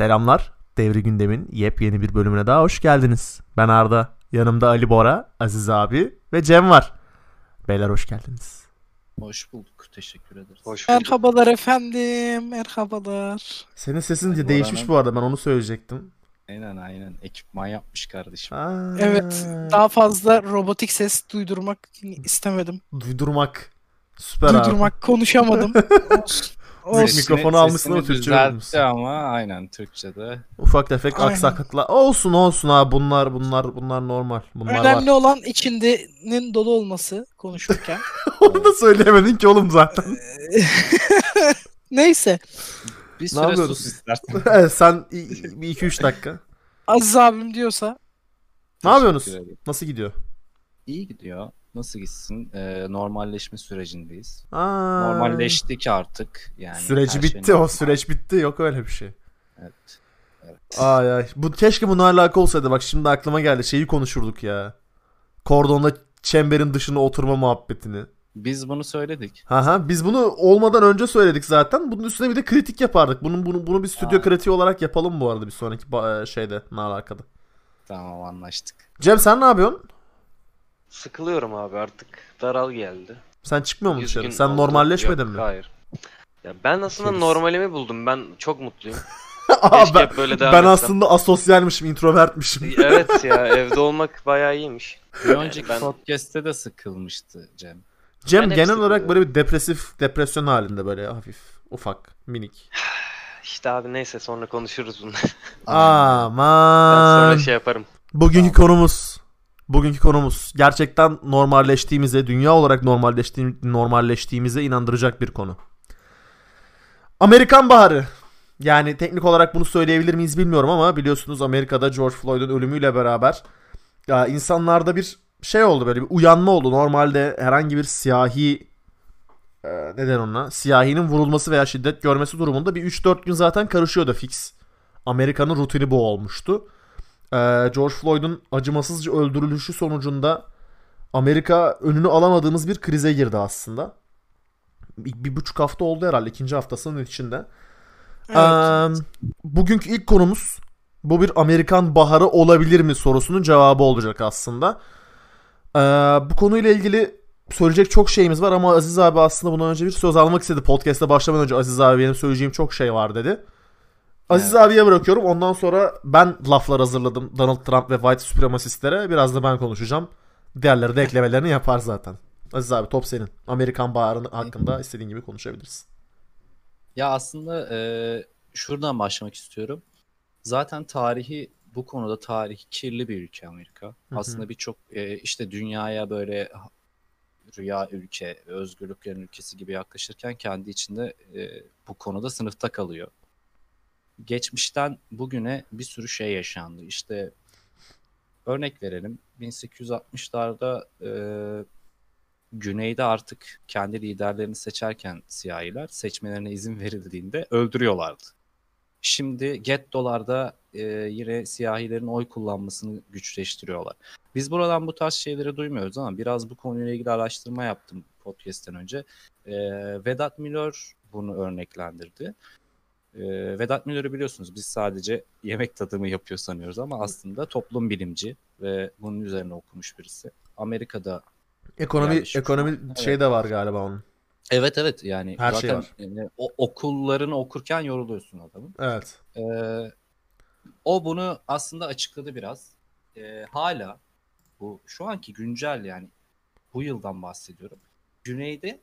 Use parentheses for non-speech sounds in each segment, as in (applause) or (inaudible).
Selamlar. Devri Gündem'in yepyeni bir bölümüne daha hoş geldiniz. Ben Arda. Yanımda Ali Bora, Aziz abi ve Cem var. Beyler hoş geldiniz. Hoş bulduk. Teşekkür ederiz. Hoş bulduk. Merhabalar efendim. Merhabalar. Senin sesin Ali değişmiş bu arada ben onu söyleyecektim. Aynen aynen. Ekipman yapmış kardeşim. Aa, Evet. Daha fazla robotik ses duydurmak istemedim. Duydurmak. Süper abi. Duydurmak konuşamadım. Olsun. (laughs) Olsun. mikrofonu almışsın ama Türkçe bilmiyorsun. ama aynen Türkçe'de. Ufak tefek Aynen. aksaklıklar. Olsun olsun abi bunlar bunlar bunlar normal. Bunlar Önemli var. olan içindenin dolu olması konuşurken. (laughs) Onu da söyleyemedin ki oğlum zaten. (laughs) Neyse. Bir Ne süre yapıyoruz? sus istersen. (laughs) evet sen i- bir iki üç dakika. Aziz abim diyorsa Ne yapıyorsunuz? Teşekkür ederim. Nasıl gidiyor? İyi gidiyor. Nasıl gitsin? Ee, normalleşme sürecindeyiz. Aa, Normalleştik artık. Yani Süreci bitti. O süreç bitti. Yok öyle bir şey. Evet. Evet. Ay ay. Bu keşke bununla alakalı olsaydı. Bak şimdi aklıma geldi. Şeyi konuşurduk ya. Kordonda çemberin dışına oturma muhabbetini. Biz bunu söyledik. Haha biz bunu olmadan önce söyledik zaten. Bunun üstüne bir de kritik yapardık. Bunun bunu bunu bir stüdyo Aa. kritiği olarak yapalım bu arada bir sonraki şeyde ne alakada. Tamam anlaştık. Cem sen ne yapıyorsun? Sıkılıyorum abi artık. Daral geldi. Sen çıkmıyor musun dışarı? Sen normalleşmedin Yok, mi? Hayır. Ya ben aslında Keriz. normalimi buldum. Ben çok mutluyum. Aa, (laughs) Keşke ben, böyle devam ben etsem. aslında asosyalmişim, introvertmişim. (laughs) evet ya evde olmak bayağı iyiymiş. Bir önceki ben- podcast'te de sıkılmıştı Cem. Cem Ben genel olarak böyle bir depresif, depresyon halinde böyle hafif, ufak, minik. (sighs) İşte abi neyse sonra konuşuruz bunu. ben Aman. sonra şey yaparım. Bugünkü konumuz bugünkü konumuz gerçekten normalleştiğimize, dünya olarak normalleştiğim, normalleştiğimize inandıracak bir konu. Amerikan Baharı. Yani teknik olarak bunu söyleyebilir miyiz bilmiyorum ama biliyorsunuz Amerika'da George Floyd'un ölümüyle beraber ya insanlarda bir şey oldu böyle bir uyanma oldu. Normalde herhangi bir siyahi e, neden ona siyahinin vurulması veya şiddet görmesi durumunda bir 3-4 gün zaten karışıyordu fix. Amerika'nın rutini bu olmuştu. Ee, George Floyd'un acımasızca öldürülüşü sonucunda Amerika önünü alamadığımız bir krize girdi aslında. Bir, bir buçuk hafta oldu herhalde ikinci haftasının içinde. evet. Ee, bugünkü ilk konumuz bu bir Amerikan baharı olabilir mi sorusunun cevabı olacak aslında. Ee, bu konuyla ilgili söyleyecek çok şeyimiz var ama Aziz abi aslında bundan önce bir söz almak istedi. Podcast'a başlamadan önce Aziz abi benim söyleyeceğim çok şey var dedi. Aziz abiye bırakıyorum. Ondan sonra ben laflar hazırladım Donald Trump ve White supremacistlere. Biraz da ben konuşacağım. Diğerleri de eklemelerini yapar zaten. Aziz abi top senin. Amerikan baharı hakkında istediğin gibi konuşabilirsin. Ya aslında e, şuradan başlamak istiyorum. Zaten tarihi bu konuda tarihi kirli bir ülke Amerika. hı. Aslında birçok e, işte dünyaya böyle rüya ülke, özgürlüklerin ülkesi gibi yaklaşırken kendi içinde e, bu konuda sınıfta kalıyor. Geçmişten bugüne bir sürü şey yaşandı. İşte örnek verelim. 1860'larda e, Güneyde artık kendi liderlerini seçerken siyahiler seçmelerine izin verildiğinde öldürüyorlardı. Şimdi gettolarda e, yine siyahilerin oy kullanmasını güçleştiriyorlar. Biz buradan bu tarz şeyleri duymuyoruz ama biraz bu konuyla ilgili araştırma yaptım podcast'ten önce. E, Vedat Milor bunu örneklendirdi. E, Vedat Milor'u biliyorsunuz biz sadece yemek tadımı yapıyor sanıyoruz ama aslında toplum bilimci ve bunun üzerine okumuş birisi. Amerika'da Ekonomi Yani ekonomi Evet. şey de var galiba onun. Evet evet yani Her şey zaten var. yani o okullarını okurken yoruluyorsun adamın. Evet. Ee, o bunu aslında açıkladı biraz. Ee, hala bu şu anki güncel yani bu yıldan bahsediyorum. Güneyde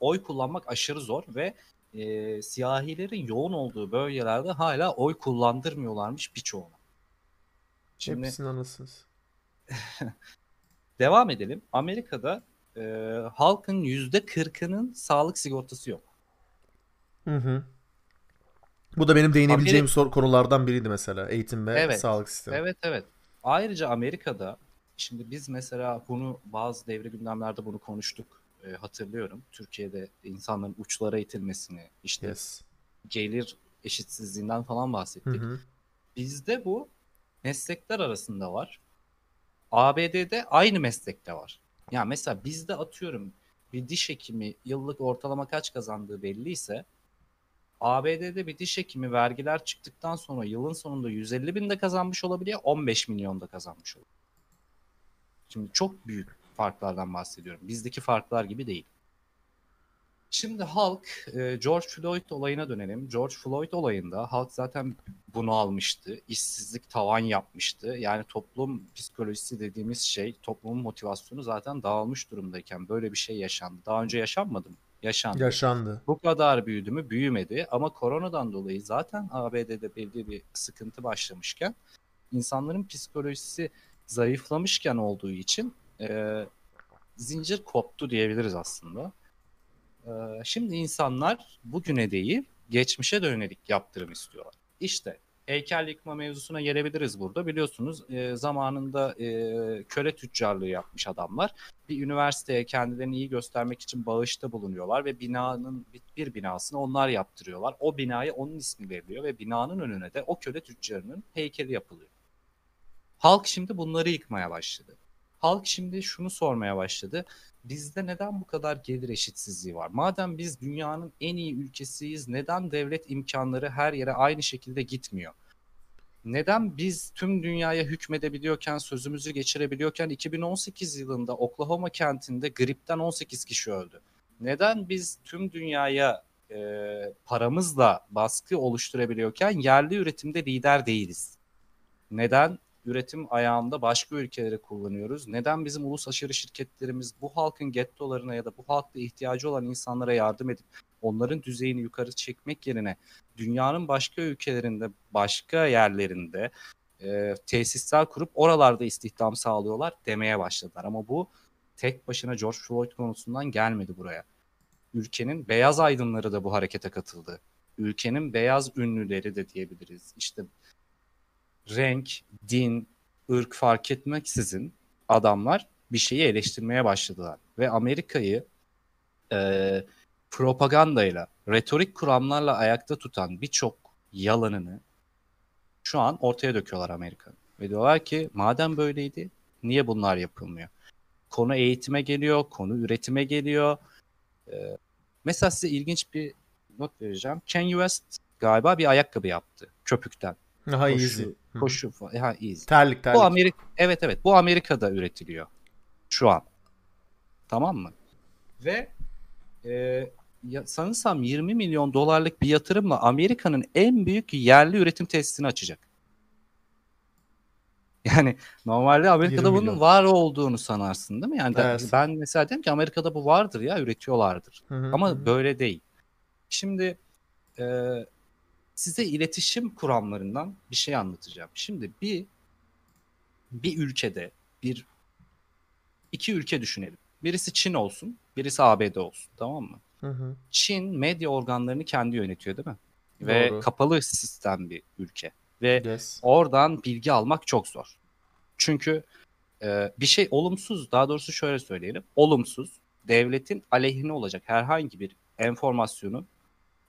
oy kullanmak aşırı zor ve e, siyahilerin yoğun olduğu bölgelerde hala oy kullandırmıyorlarmış birçoğuna. Şimdi Hepsinin anasınız. (laughs) devam edelim. Amerika'da e, halkın yüzde 40'ının sağlık sigortası yok. Hı hı. Bu da benim değinebileceğim Ameri- sor- konulardan biriydi mesela. Eğitim ve Evet. sağlık sistemi. Evet evet. Ayrıca Amerika'da şimdi biz mesela bunu bazı devre gündemlerde bunu konuştuk. E, hatırlıyorum. Türkiye'de insanların uçlara itilmesini, işte Yes. gelir eşitsizliğinden falan Hı bahsettik. hı. Bizde bu meslekler arasında var. ABD'de aynı meslekte var. Yani mesela bizde atıyorum bir diş hekimi yıllık ortalama kaç kazandığı belliyse ABD'de bir diş hekimi vergiler çıktıktan sonra yılın sonunda 150 bin de kazanmış olabiliyor, 15 milyon da kazanmış olabiliyor. Şimdi çok büyük farklardan bahsediyorum. Bizdeki farklar gibi değil. Şimdi halk e, George Floyd olayına dönelim. George Floyd olayında halk zaten bunu almıştı. İşsizlik tavan yapmıştı. Yani toplum psikolojisi dediğimiz şey, toplumun motivasyonu zaten dağılmış durumdayken böyle bir şey yaşandı. Daha önce yaşanmadı mı? Yaşandı. Yaşandı. Bu kadar büyüdü mü? Büyümedi. Ama koronadan dolayı zaten ABD'de belli bir sıkıntı başlamışken insanların psikolojisi zayıflamışken olduğu için e, zincir koptu diyebiliriz aslında. E, şimdi insanlar bugüne değil geçmişe dönelik yaptırım istiyorlar. İşte heykel yıkma mevzusuna gelebiliriz burada. Biliyorsunuz e, zamanında e, köle tüccarlığı yapmış adamlar bir üniversiteye kendilerini iyi göstermek için bağışta bulunuyorlar ve binanın bir, binasını onlar yaptırıyorlar. O binaya onun ismi veriliyor ve binanın önüne de o köle tüccarının heykeli yapılıyor. Halk şimdi bunları yıkmaya başladı. Halk şimdi şunu sormaya başladı. Bizde neden bu kadar gelir eşitsizliği var? Madem biz dünyanın en iyi ülkesiyiz, neden devlet imkanları her yere aynı şekilde gitmiyor? Neden biz tüm dünyaya hükmedebiliyorken, sözümüzü geçirebiliyorken 2018 yılında Oklahoma kentinde gripten 18 kişi öldü? Neden biz tüm dünyaya e, paramızla baskı oluşturabiliyorken yerli üretimde lider değiliz? Neden üretim ayağında başka ülkeleri kullanıyoruz? Neden bizim ulus aşırı şirketlerimiz bu halkın gettolarına ya da bu halkta ihtiyacı olan insanlara yardım edip onların düzeyini yukarı çekmek yerine dünyanın başka ülkelerinde, başka yerlerinde e, tesisler kurup oralarda istihdam sağlıyorlar demeye başladılar. Ama bu tek başına George Floyd konusundan gelmedi buraya. Ülkenin beyaz aydınları da bu harekete katıldı. Ülkenin beyaz ünlüleri de diyebiliriz. İşte renk, din, ırk fark etmeksizin adamlar bir şeyi eleştirmeye başladılar. Ve Amerika'yı e, propagandayla, retorik kuramlarla ayakta tutan birçok yalanını şu an ortaya döküyorlar Amerika'nın. Ve diyorlar ki madem böyleydi niye bunlar yapılmıyor? Konu eğitime geliyor, konu üretime geliyor. Ee, mesela size ilginç bir not vereceğim. Kanye West galiba bir ayakkabı yaptı köpükten. Daha. Hı. Koşu falan. Ha, easy. Terlik terlik. Bu Amerika evet evet bu Amerika'da üretiliyor şu an. Tamam mı? Ve e, ya, sanırsam 20 milyon dolarlık bir yatırımla Amerika'nın en büyük yerli üretim tesisini açacak. (laughs) Yani normalde Amerika'da 20 bunun milyon. var olduğunu sanarsın değil mi? Yani Evet. ben mesela dedim ki Amerika'da bu vardır ya üretiyorlardır. Hı hı, Ama hı. böyle değil. Şimdi e, size iletişim kuramlarından bir şey anlatacağım. Şimdi bir bir ülkede bir iki ülke düşünelim. Birisi Çin olsun, birisi ABD olsun. Tamam mı? Hı hı. Çin medya organlarını kendi yönetiyor değil mi? Ve Doğru. kapalı sistem bir ülke. Ve Yes. oradan bilgi almak çok zor. Çünkü e, bir şey olumsuz, daha doğrusu şöyle söyleyelim. Olumsuz, devletin aleyhine olacak herhangi bir enformasyonu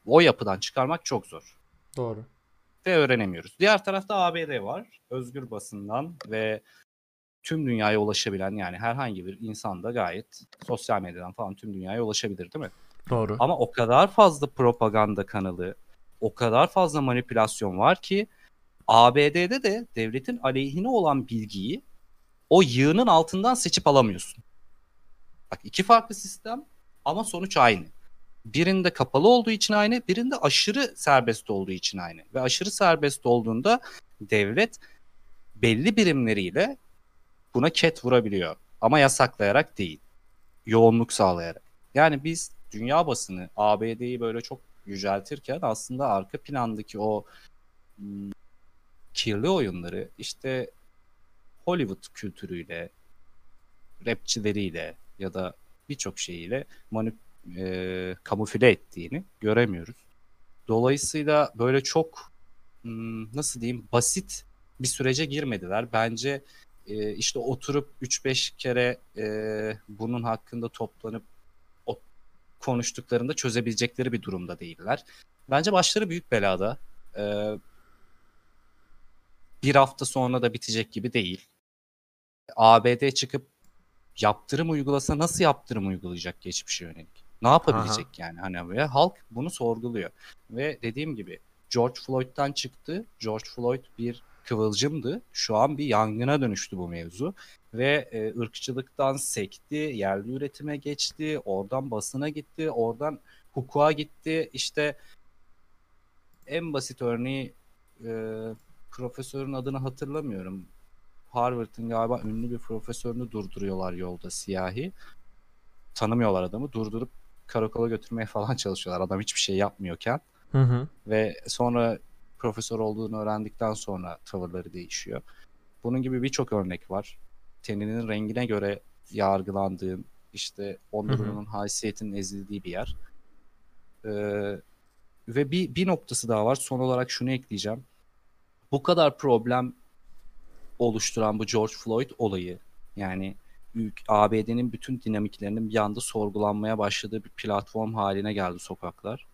o yapıdan çıkarmak çok zor. Doğru. Ve öğrenemiyoruz. Diğer tarafta ABD var. Özgür basından ve tüm dünyaya ulaşabilen yani herhangi bir insan da gayet sosyal medyadan falan tüm dünyaya ulaşabilir değil mi? Doğru. Ama o kadar fazla propaganda kanalı, o kadar fazla manipülasyon var ki ABD'de de devletin aleyhine olan bilgiyi o yığının altından seçip alamıyorsun. Bak iki farklı sistem ama sonuç aynı. Birinde kapalı olduğu için aynı, birinde aşırı serbest olduğu için aynı. Ve aşırı serbest olduğunda devlet belli birimleriyle buna ket vurabiliyor. Ama yasaklayarak değil. Yoğunluk sağlayarak. Yani biz dünya basını ABD'yi böyle çok yüceltirken aslında arka plandaki o hmm, kirli oyunları işte Hollywood kültürüyle, rapçileriyle ya da birçok şeyiyle manip e, kamufle ettiğini göremiyoruz. Dolayısıyla böyle çok hmm, nasıl diyeyim basit bir sürece girmediler. Bence e, işte oturup 3-5 kere e, bunun hakkında toplanıp o konuştuklarında çözebilecekleri bir durumda değiller. Bence başları büyük belada. E, bir hafta sonra da bitecek gibi değil. ABD çıkıp yaptırım uygulasa nasıl yaptırım uygulayacak geçmişe yönelik? Ne yapabilecek yani hani ve halk bunu sorguluyor. Ve dediğim gibi George Floyd'dan çıktı. George Floyd bir kıvılcımdı. Şu an bir yangına dönüştü bu mevzu ve e, ırkçılıktan sekti, yerli üretime geçti, oradan basına gitti, oradan hukuka gitti. İşte en basit örneği e, profesörün adını hatırlamıyorum. Harvard'ın galiba ünlü bir profesörünü durduruyorlar yolda siyahi. Tanımıyorlar adamı. Durdurup karakola götürmeye falan (laughs) çalışıyorlar. Adam hiçbir şey yapmıyorken. Hı hı. Ve sonra profesör olduğunu öğrendikten sonra tavırları değişiyor. Bunun gibi birçok örnek var. Teninin rengine göre yargılandığın, işte onurunun, haysiyetinin ezildiği bir yer. Ee, ve bir, bir noktası daha var. Son olarak şunu ekleyeceğim. Bu kadar problem oluşturan bu George Floyd olayı yani ABD'nin bütün dinamiklerinin bir anda sorgulanmaya başladığı bir platform haline geldi sokaklar.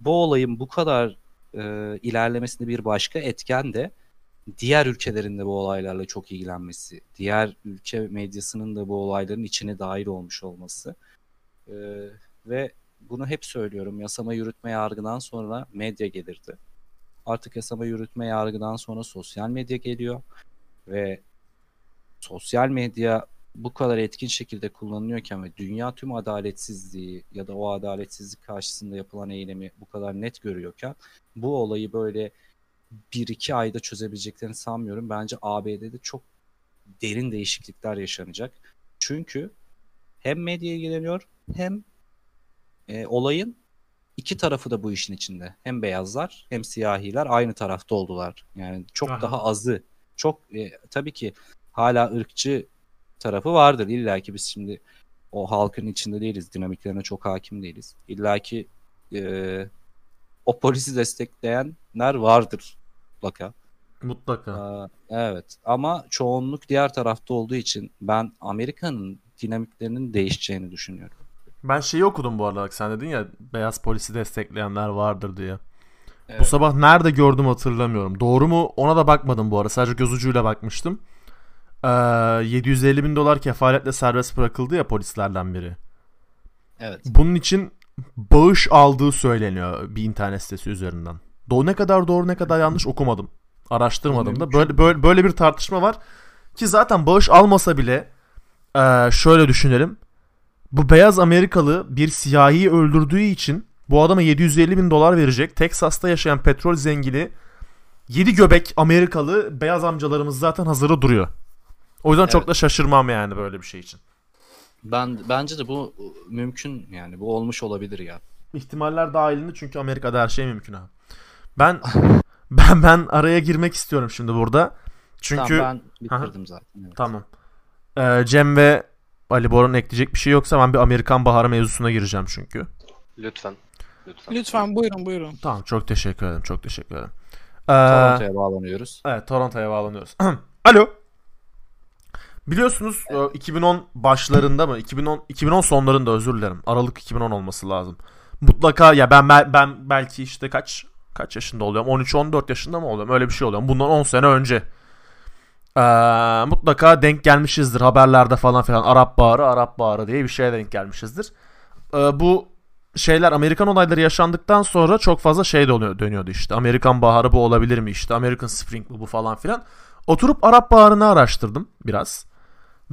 Bu olayın bu kadar e, ilerlemesinde bir başka etken de diğer ülkelerin de bu olaylarla çok ilgilenmesi, diğer ülke medyasının da bu olayların içine dahil olmuş olması. E, ve bunu hep söylüyorum. Yasama yürütme yargıdan sonra medya gelirdi. Artık yasama yürütme yargıdan sonra sosyal medya geliyor ve sosyal medya bu kadar etkin şekilde kullanılıyorken ve dünya tüm adaletsizliği ya da o adaletsizlik karşısında yapılan eylemi bu kadar net görüyorken bu olayı böyle bir iki ayda çözebileceklerini sanmıyorum. Bence ABD'de çok derin değişiklikler yaşanacak. Çünkü hem medya ilgileniyor hem e, olayın iki tarafı da bu işin içinde. Hem beyazlar hem siyahiler aynı tarafta oldular. Yani çok Aha. daha azı. Çok e, tabii ki hala ırkçı tarafı vardır. İlla ki biz şimdi o halkın içinde değiliz. Dinamiklerine çok hakim değiliz. İlla ki e, o polisi destekleyenler vardır mutlaka. Mutlaka. Aa, evet ama çoğunluk diğer tarafta olduğu için ben Amerika'nın dinamiklerinin değişeceğini düşünüyorum. Ben şeyi okudum bu arada. Sen dedin ya beyaz polisi destekleyenler vardır diye. Bu Evet. sabah nerede gördüm hatırlamıyorum. Doğru mu ona da bakmadım bu arada. Sadece göz ucuyla bakmıştım. Ee, 750 bin dolar kefaletle serbest bırakıldı ya polislerden biri. Evet. Bunun için bağış aldığı söyleniyor bir internet sitesi üzerinden. Do ne kadar doğru ne kadar yanlış okumadım. Araştırmadım da. Böyle böyle böyle bir tartışma var ki zaten bağış almasa bile eee, şöyle düşünelim. Bu beyaz Amerikalı bir siyahi öldürdüğü için bu adama 750 bin dolar verecek. Teksas'ta yaşayan petrol zengini 7 göbek Amerikalı beyaz amcalarımız zaten hazırı duruyor. O yüzden çok Evet. da şaşırmam yani böyle bir şey için. Ben bence de bu mümkün yani bu olmuş olabilir ya. İhtimaller dahilinde çünkü Amerika'da her şey mümkün abi. Ben (laughs) ben ben araya girmek istiyorum şimdi burada. Çünkü Tamam, ben bitirdim zaten. Evet. tamam. Ee, Cem ve Ali Bora'nın ekleyecek bir şey yoksa ben bir Amerikan Baharı mevzusuna gireceğim çünkü. Lütfen. Lütfen. Lütfen buyurun buyurun. Tamam çok teşekkür ederim. Çok teşekkür ederim. Ee, Toronto'ya bağlanıyoruz. Evet Toronto'ya bağlanıyoruz. (clears throat) Alo. Biliyorsunuz e, 2010 başlarında mı? 2010 2010 sonlarında özür dilerim. Aralık 2010 olması lazım. Mutlaka ya ben ben, ben belki işte kaç kaç yaşında oluyorum? 13 14 yaşında mı oluyorum? Öyle bir şey oluyorum. Bundan 10 sene önce. Ee, mutlaka denk gelmişizdir haberlerde falan filan. Arap Baharı, Arap Baharı diye bir şeye denk gelmişizdir. Ee, bu şeyler Amerikan olayları yaşandıktan sonra çok fazla şey de oluyor, dönüyordu işte. Amerikan Baharı bu olabilir mi işte? American Spring bu bu falan filan. Oturup Arap Baharı'nı araştırdım biraz.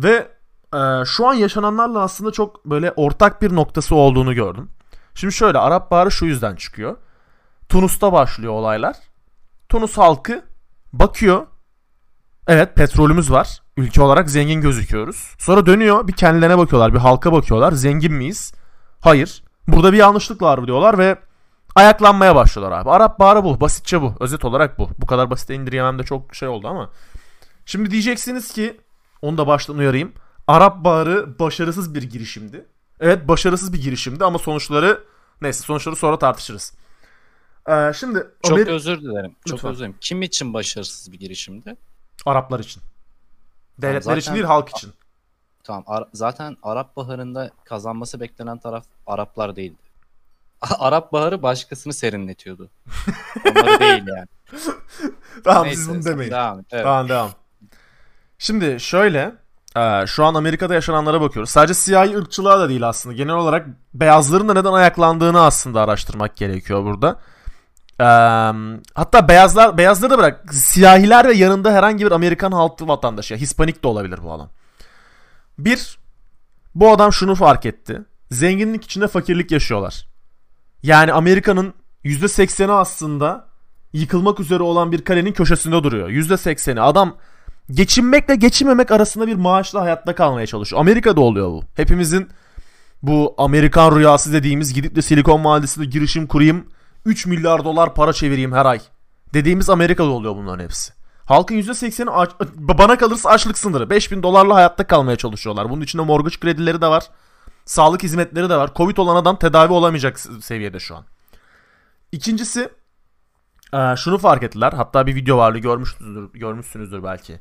Ve e, şu an yaşananlarla aslında çok böyle ortak bir noktası olduğunu gördüm. Şimdi şöyle Arap Baharı şu yüzden çıkıyor. Tunus'ta başlıyor olaylar. Tunus halkı bakıyor. Evet petrolümüz var. Ülke olarak zengin gözüküyoruz. Sonra dönüyor bir kendilerine bakıyorlar. Bir halka bakıyorlar. Zengin miyiz? Hayır. Burada bir yanlışlık var diyorlar ve ayaklanmaya başlıyorlar abi. Arap Baharı bu. Basitçe bu. Özet olarak bu. Bu kadar basite indirgemem de çok şey oldu ama. Şimdi diyeceksiniz ki onu da baştan uyarayım. Arap Baharı başarısız bir girişimdi. Evet başarısız bir girişimdi ama sonuçları neyse sonuçları sonra tartışırız. Ee, şimdi Çok Amer- özür dilerim. Çok Lütfen. özür dilerim. Kim için başarısız bir girişimdi? Araplar için. Devletler zaten- için değil halk için. Tamam. Ar- zaten Arap Baharı'nda kazanması beklenen taraf Araplar değildi. (laughs) Arap Baharı başkasını serinletiyordu. (laughs) Onları değil yani. Tamam Neyse, siz bunu demeyin. Devam et. Evet. Tamam devam. Şimdi şöyle Ee, şu an Amerika'da yaşananlara bakıyoruz. Sadece siyahi ırkçılığa da değil aslında. Genel olarak beyazların da neden ayaklandığını aslında araştırmak gerekiyor burada. Ee, hatta beyazlar beyazları da bırak. Siyahiler ve yanında herhangi bir Amerikan halkı vatandaşı. Yani Hispanik de olabilir bu adam. Bir, bu adam şunu fark etti. Zenginlik içinde fakirlik yaşıyorlar. Yani Amerika'nın %80'i aslında yıkılmak üzere olan bir kalenin köşesinde duruyor. %80'i. Adam geçinmekle geçinmemek arasında bir maaşla hayatta kalmaya çalışıyor. Amerika'da oluyor bu. Hepimizin bu Amerikan rüyası dediğimiz gidip de Silikon Vadisi'nde girişim kurayım 3 milyar dolar para çevireyim her ay. Dediğimiz Amerika'da oluyor bunların hepsi. Halkın %80'i aç, bana kalırsa açlık sınırı. 5000 dolarla hayatta kalmaya çalışıyorlar. Bunun içinde mortgage kredileri de var. Sağlık hizmetleri de var. Covid olan adam tedavi olamayacak seviyede şu an. İkincisi şunu fark ettiler. Hatta bir video vardı görmüşsünüzdür, görmüşsünüzdür belki.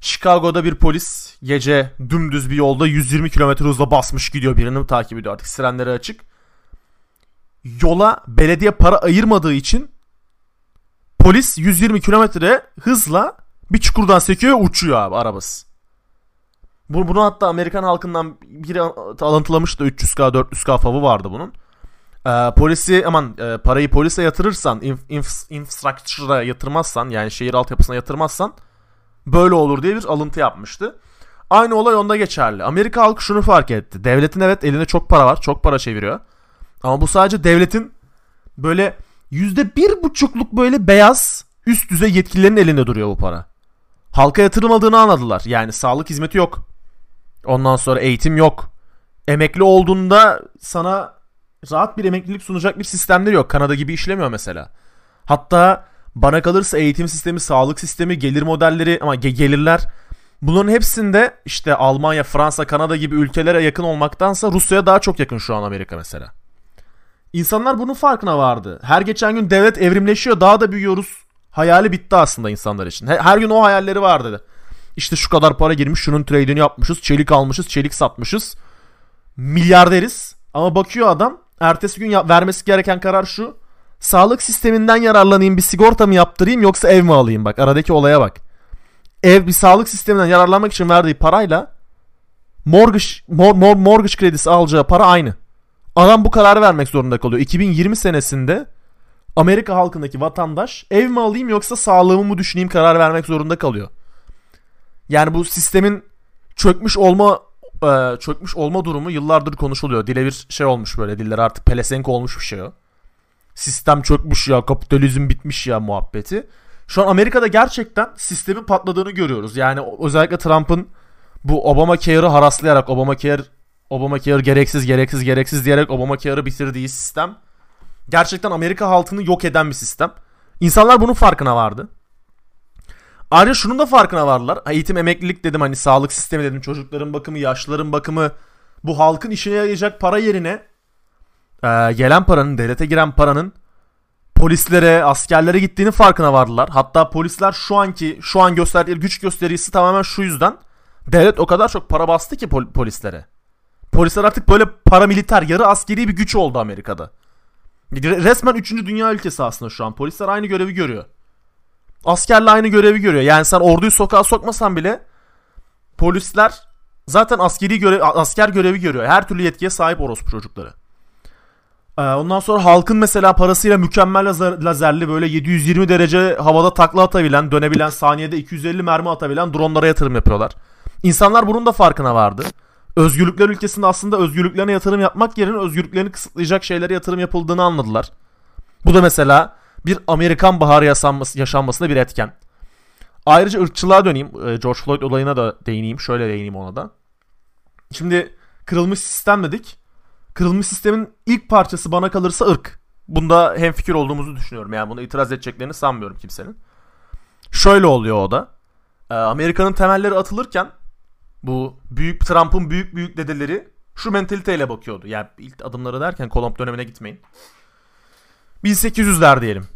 Chicago'da bir polis gece dümdüz bir yolda 120 km hızla basmış gidiyor birini takip ediyor artık sirenleri açık. Yola belediye para ayırmadığı için polis 120 kilometre hızla bir çukurdan sekiyor uçuyor abi arabası. Bu, bunu hatta Amerikan halkından biri alıntılamıştı 300k 400k favı vardı bunun. Ee, polisi aman e, parayı polise yatırırsan inf, inf, infrastructure'a yatırmazsan yani şehir altyapısına yatırmazsan böyle olur diye bir alıntı yapmıştı. Aynı olay onda geçerli. Amerika halkı şunu fark etti. Devletin evet elinde çok para var. Çok para çeviriyor. Ama bu sadece devletin böyle yüzde bir buçukluk böyle beyaz üst düzey yetkililerin elinde duruyor bu para. Halka yatırılmadığını anladılar. Yani sağlık hizmeti yok. Ondan sonra eğitim yok. Emekli olduğunda sana rahat bir emeklilik sunacak bir sistemleri yok. Kanada gibi işlemiyor mesela. Hatta bana kalırsa eğitim sistemi, sağlık sistemi, gelir modelleri ama ge- gelirler bunların hepsinde işte Almanya, Fransa, Kanada gibi ülkelere yakın olmaktansa Rusya'ya daha çok yakın şu an Amerika mesela. İnsanlar bunun farkına vardı. Her geçen gün devlet evrimleşiyor, daha da büyüyoruz. Hayali bitti aslında insanlar için. Her gün o hayalleri vardı. İşte şu kadar para girmiş, şunun trade'ini yapmışız, çelik almışız, çelik satmışız. Milyarderiz. Ama bakıyor adam, ertesi gün vermesi gereken karar şu sağlık sisteminden yararlanayım bir sigorta mı yaptırayım yoksa ev mi alayım bak aradaki olaya bak. Ev bir sağlık sisteminden yararlanmak için verdiği parayla mortgage, mor, mor, mortgage kredisi alacağı para aynı. Adam bu kararı vermek zorunda kalıyor. 2020 senesinde Amerika halkındaki vatandaş ev mi alayım yoksa sağlığımı mı düşüneyim karar vermek zorunda kalıyor. Yani bu sistemin çökmüş olma e, çökmüş olma durumu yıllardır konuşuluyor. Dile bir şey olmuş böyle diller artık pelesenk olmuş bir şey o sistem çökmüş ya kapitalizm bitmiş ya muhabbeti. Şu an Amerika'da gerçekten sistemin patladığını görüyoruz. Yani özellikle Trump'ın bu Obamacare'ı haraslayarak Obamacare Obamacare gereksiz gereksiz gereksiz diyerek Obamacare'ı bitirdiği sistem gerçekten Amerika halkını yok eden bir sistem. İnsanlar bunun farkına vardı. Ayrıca şunun da farkına vardılar. Eğitim, emeklilik dedim hani sağlık sistemi dedim. Çocukların bakımı, yaşlıların bakımı. Bu halkın işine yarayacak para yerine e, gelen paranın, devlete giren paranın polislere, askerlere gittiğini farkına vardılar. Hatta polisler şu anki, şu an gösterdiği güç gösterisi tamamen şu yüzden. Devlet o kadar çok para bastı ki pol- polislere. Polisler artık böyle paramiliter, yarı askeri bir güç oldu Amerika'da. Resmen 3. dünya ülkesi aslında şu an. Polisler aynı görevi görüyor. Askerle aynı görevi görüyor. Yani sen orduyu sokağa sokmasan bile polisler zaten askeri görev, asker görevi görüyor. Her türlü yetkiye sahip orospu çocukları. Ee, ondan sonra halkın mesela parasıyla mükemmel lazer, lazerli böyle 720 derece havada takla atabilen, dönebilen, saniyede 250 mermi atabilen dronlara yatırım yapıyorlar. İnsanlar bunun da farkına vardı. Özgürlükler ülkesinde aslında özgürlüklerine yatırım yapmak yerine özgürlüklerini kısıtlayacak şeylere yatırım yapıldığını anladılar. Bu da mesela bir Amerikan baharı yaşanması, yaşanmasında bir etken. Ayrıca ırkçılığa döneyim. Ee, George Floyd olayına da değineyim. Şöyle değineyim ona da. Şimdi kırılmış sistem dedik kırılmış sistemin ilk parçası bana kalırsa ırk. Bunda hem fikir olduğumuzu düşünüyorum. Yani buna itiraz edeceklerini sanmıyorum kimsenin. Şöyle oluyor o da. Ee, Amerika'nın temelleri atılırken bu büyük Trump'ın büyük büyük dedeleri şu mentaliteyle bakıyordu. Yani ilk adımları derken Kolomb dönemine gitmeyin. 1800'ler diyelim.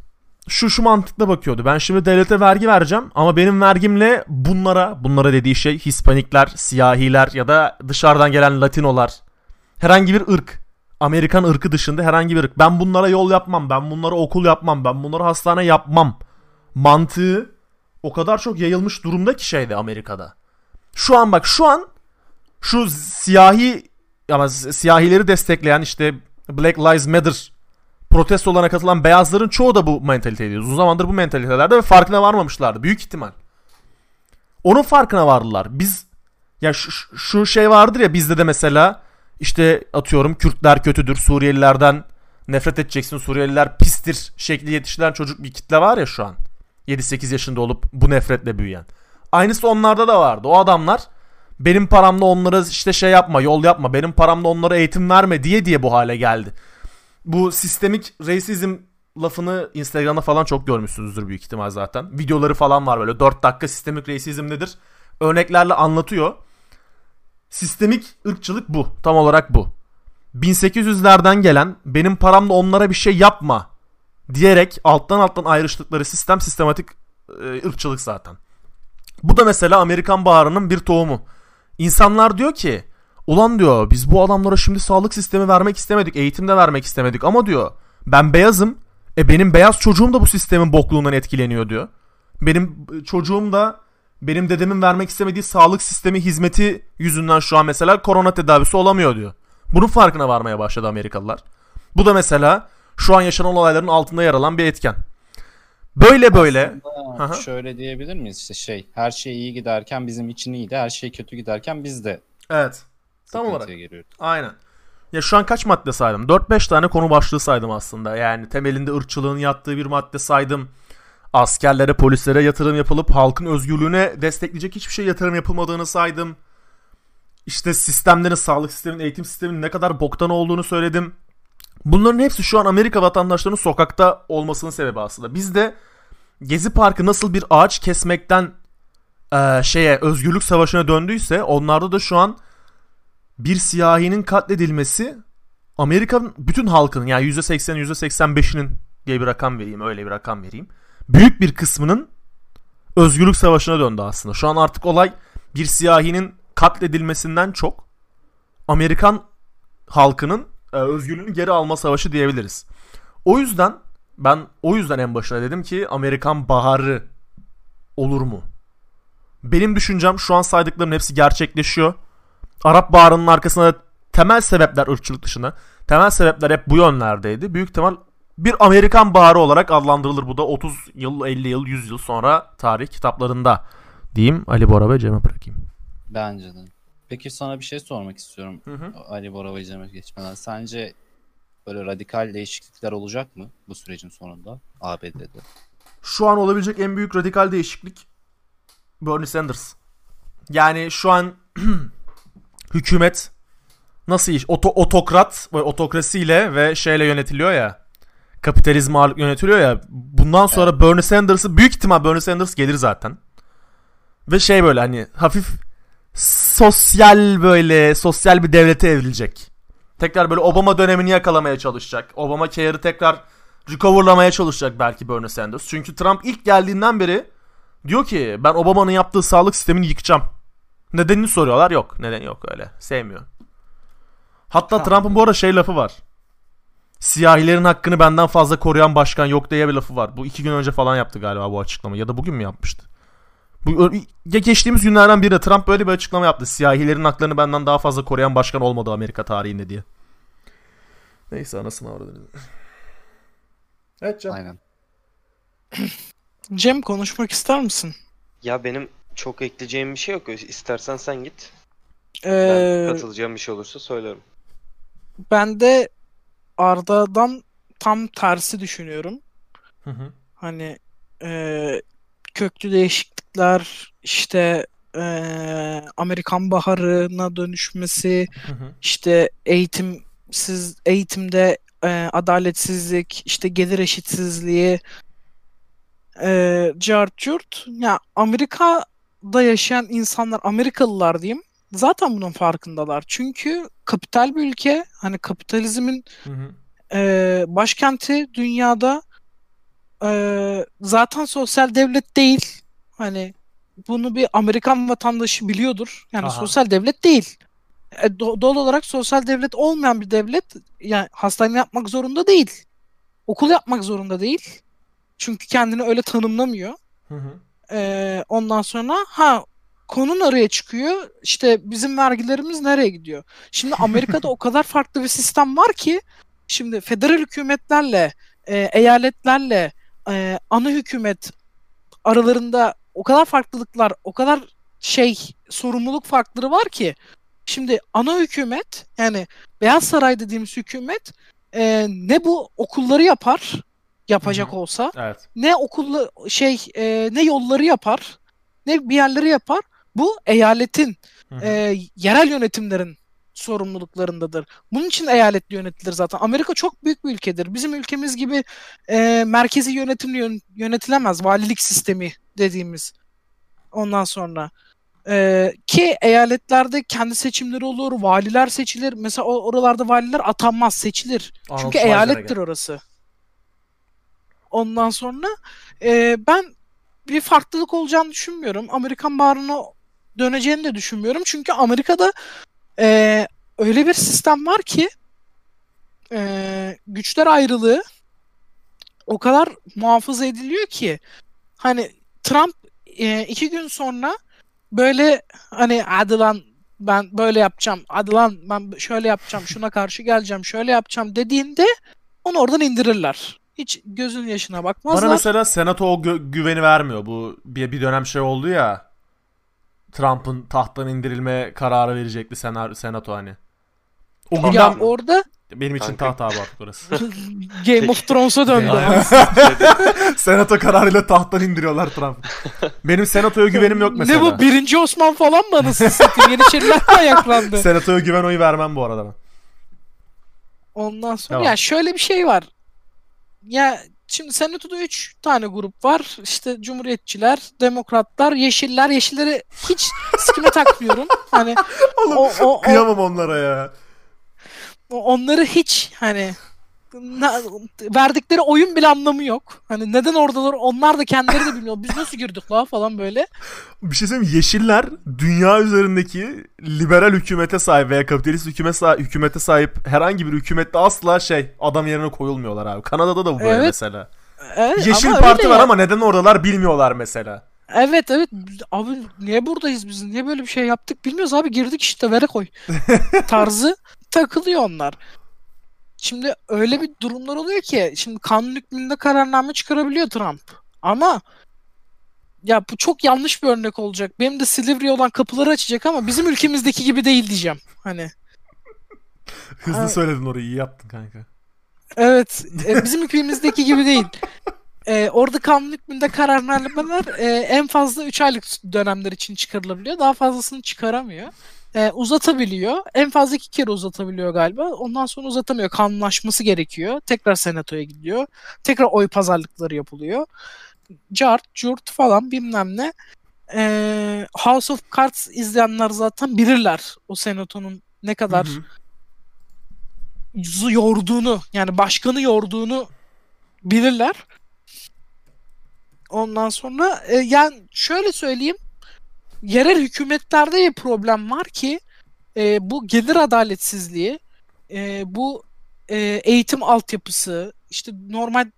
Şu şu mantıkla bakıyordu. Ben şimdi devlete vergi vereceğim ama benim vergimle bunlara, bunlara dediği şey Hispanikler, siyahiler ya da dışarıdan gelen Latinolar, herhangi bir ırk. Amerikan ırkı dışında herhangi bir ırk. Ben bunlara yol yapmam. Ben bunlara okul yapmam. Ben bunlara hastane yapmam. Mantığı o kadar çok yayılmış durumda ki şeyde Amerika'da. Şu an bak şu an şu siyahi ama siyahileri destekleyen işte Black Lives Matter protestolarına katılan beyazların çoğu da bu mentaliteydi. Uzun zamandır bu mentalitelerde ve farkına varmamışlardı. Büyük ihtimal. Onun farkına vardılar. Biz ya şu, şu şey vardır ya bizde de mesela işte atıyorum Kürtler kötüdür, Suriyelilerden nefret edeceksin, Suriyeliler pistir şekli yetiştirilen çocuk bir kitle var ya şu an. 7-8 yaşında olup bu nefretle büyüyen. Aynısı onlarda da vardı. O adamlar benim paramla onlara işte şey yapma, yol yapma, benim paramla onlara eğitim verme diye diye bu hale geldi. Bu sistemik racism lafını Instagram'da falan çok görmüşsünüzdür büyük ihtimal zaten. Videoları falan var böyle 4 dakika sistemik racism nedir? Örneklerle anlatıyor. Sistemik ırkçılık bu. Tam olarak bu. 1800'lerden gelen benim paramla onlara bir şey yapma diyerek alttan alttan ayrıştıkları sistem sistematik e, ırkçılık zaten. Bu da mesela Amerikan baharının bir tohumu. İnsanlar diyor ki ulan diyor biz bu adamlara şimdi sağlık sistemi vermek istemedik, eğitim de vermek istemedik ama diyor ben beyazım. E benim beyaz çocuğum da bu sistemin bokluğundan etkileniyor diyor. Benim çocuğum da benim dedemin vermek istemediği sağlık sistemi hizmeti yüzünden şu an mesela korona tedavisi olamıyor diyor. Bunun farkına varmaya başladı Amerikalılar. Bu da mesela şu an yaşanan olayların altında yer alan bir etken. Böyle böyle. Aslında şöyle diyebilir miyiz işte şey her şey iyi giderken bizim için iyiydi her şey kötü giderken biz de Evet. Tam olarak. giriyoruz. Aynen. Ya şu an kaç madde saydım? 4-5 tane konu başlığı saydım aslında. Yani temelinde ırkçılığın yattığı bir madde saydım. Askerlere, polislere yatırım yapılıp halkın özgürlüğüne destekleyecek hiçbir şey yatırım yapılmadığını saydım. İşte sistemlerin, sağlık sisteminin, eğitim sisteminin ne kadar boktan olduğunu söyledim. Bunların hepsi şu an Amerika vatandaşlarının sokakta olmasının sebebi aslında. Bizde Gezi Parkı nasıl bir ağaç kesmekten e, şeye özgürlük savaşına döndüyse onlarda da şu an bir siyahinin katledilmesi Amerika'nın bütün halkının yani %80 %85'inin diye bir rakam vereyim öyle bir rakam vereyim. Büyük bir kısmının özgürlük savaşına döndü aslında. Şu an artık olay bir siyahinin katledilmesinden çok Amerikan halkının e, özgürlüğünü geri alma savaşı diyebiliriz. O yüzden ben o yüzden en başına dedim ki Amerikan baharı olur mu? Benim düşüncem şu an saydıklarım hepsi gerçekleşiyor. Arap Baharı'nın arkasında temel sebepler ırkçılık dışında temel sebepler hep bu yönlerdeydi. Büyük ihtimal bir Amerikan Baharı olarak adlandırılır bu da 30 yıl, 50 yıl, 100 yıl sonra tarih kitaplarında diyeyim Ali Bora ve Cem'e bırakayım. Bence de. Peki sana bir şey sormak istiyorum. Hı hı. Ali Bora ve Cem'e geçmeden. Sence böyle radikal değişiklikler olacak mı bu sürecin sonunda ABD'de? Şu an olabilecek en büyük radikal değişiklik Bernie Sanders. Yani şu an (clears throat) hükümet nasıl iş? Oto, otokrat otokrasiyle ve şeyle yönetiliyor ya. Kapitalizm ağırlık yönetiliyor ya. Bundan sonra Bernie Sanders'ı büyük ihtimal Bernie Sanders gelir zaten. Ve şey böyle hani hafif sosyal böyle sosyal bir devlete evrilecek. Tekrar böyle Obama dönemini yakalamaya çalışacak. Obama care'ı tekrar recoverlamaya çalışacak belki Bernie Sanders. Çünkü Trump ilk geldiğinden beri diyor ki ben Obama'nın yaptığı sağlık sistemini yıkacağım. Nedenini soruyorlar. Yok. Neden yok öyle. Sevmiyor. Hatta Trump'ın bu arada şey lafı var. Siyahilerin hakkını benden fazla koruyan başkan yok diye bir lafı var. Bu iki gün önce falan yaptı galiba bu açıklama. Ya da bugün mü yapmıştı? Bu, ya geçtiğimiz günlerden birinde Trump böyle bir açıklama yaptı. Siyahilerin haklarını benden daha fazla koruyan başkan olmadı Amerika tarihinde diye. Neyse anasını avradını. Evet Can. Aynen. Cem konuşmak ister misin? Ya benim çok ekleyeceğim bir şey yok. İstersen sen git. Ee, Ben katılacağım bir şey olursa söylerim. ben de Arda'dan tam tersi düşünüyorum. Hı hı. Hani e, köklü değişiklikler işte e, Amerikan baharına dönüşmesi Hı hı. işte eğitimsiz eğitimde e, adaletsizlik işte gelir eşitsizliği e, cart curt. ya Amerika'da yaşayan insanlar Amerikalılar diyeyim zaten bunun farkındalar çünkü kapital bir ülke hani kapitalizmin Hı hı. e, başkenti dünyada e, zaten sosyal devlet değil. Hani bunu bir Amerikan vatandaşı biliyordur. Yani Aha. sosyal devlet değil. E, do- doğal olarak sosyal devlet olmayan bir devlet yani hastane yapmak zorunda değil. Okul yapmak zorunda değil. Çünkü kendini öyle tanımlamıyor. Hı hı. E, ondan sonra ha konu nereye çıkıyor? İşte bizim vergilerimiz nereye gidiyor? Şimdi Amerika'da o kadar farklı bir sistem var ki şimdi federal hükümetlerle, e, eyaletlerle, e, ana hükümet aralarında o kadar farklılıklar, o kadar şey sorumluluk farkları var ki şimdi ana hükümet yani Beyaz Saray dediğimiz hükümet e, ne bu okulları yapar yapacak Hı hı. olsa Evet. ne okulla şey e, ne yolları yapar ne bir yerleri yapar bu eyaletin Hı hı. e, yerel yönetimlerin sorumluluklarındadır. Bunun için eyaletli yönetilir zaten. Amerika çok büyük bir ülkedir. Bizim ülkemiz gibi e, merkezi yönetimli yön- yönetilemez. Valilik sistemi dediğimiz. Ondan sonra e, ki eyaletlerde kendi seçimleri olur, valiler seçilir. Mesela oralarda valiler atanmaz, seçilir. Arnold Çünkü eyalettir orası. Ondan sonra e, ben bir farklılık olacağını düşünmüyorum. Amerikan bağrına döneceğini de düşünmüyorum. Çünkü Amerika'da e, öyle bir sistem var ki e, güçler ayrılığı o kadar muhafaza ediliyor ki hani Trump e, iki gün sonra böyle hani hadi lan ben böyle yapacağım, hadi lan ben şöyle yapacağım, şuna karşı geleceğim, şöyle yapacağım dediğinde onu oradan indirirler. Hiç gözün yaşına bakmazlar. Bana mesela senato o gö- güveni vermiyor. Bu bir, bir dönem şey oldu ya. Trump'ın tahttan indirilme kararı verecekti senar, senato hani. O Ya günden ya orada benim için Kanka. taht abi artık orası. (laughs) Game of Thrones'a döndü. (laughs) senato kararıyla tahttan indiriyorlar Trump. Benim senatoya güvenim yok mesela. Ne bu birinci Osman falan mı anasını satayım? Yeniçeriler mi ayaklandı? Senatoya güven oyu vermem bu arada ben. Ondan sonra Tamam. ya şöyle bir şey var. Ya şimdi Senato'da 3 tane grup var. İşte Cumhuriyetçiler, Demokratlar, Yeşiller. Yeşilleri hiç sikime takmıyorum. Hani (laughs) Oğlum, o, o, o, Kıyamam onlara ya. onları hiç hani verdikleri oyun bile anlamı yok. Hani neden oradalar onlar da kendileri de bilmiyor. Biz nasıl girdik la falan böyle. Bir şey söyleyeyim? Yeşiller dünya üzerindeki liberal hükümete sahip veya kapitalist hükümet sahip, hükümete sahip herhangi bir hükümette asla şey adam yerine koyulmuyorlar abi. Kanada'da da bu böyle Evet, mesela. Evet, Yeşil parti var ya. ama neden oradalar bilmiyorlar mesela. Evet evet abi niye buradayız biz niye böyle bir şey yaptık bilmiyoruz abi girdik işte vere koy (laughs) tarzı takılıyor onlar. Şimdi öyle bir durumlar oluyor ki şimdi kanun hükmünde kararname çıkarabiliyor Trump ama ya bu çok yanlış bir örnek olacak. Benim de Silivri'ye olan kapıları açacak ama bizim ülkemizdeki gibi değil diyeceğim. Hani (laughs) Hızlı Ha. söyledin orayı iyi yaptın kanka. Evet, e, (laughs) bizim ülkemizdeki gibi değil. E, orada kanun hükmünde kararnameler e, en fazla 3 aylık dönemler için çıkarılabiliyor. Daha fazlasını çıkaramıyor. E, uzatabiliyor. En fazla iki kere uzatabiliyor galiba. Ondan sonra uzatamıyor. Kanunlaşması gerekiyor. Tekrar senatoya gidiyor. Tekrar oy pazarlıkları yapılıyor. Cart, curt falan bilmem ne. E, House of Cards izleyenler zaten bilirler o senatonun ne kadar Hı hı. yorduğunu yani başkanı yorduğunu bilirler. Ondan sonra e, yani şöyle söyleyeyim yerel hükümetlerde bir problem var ki e, bu gelir adaletsizliği e, bu e, eğitim altyapısı işte normal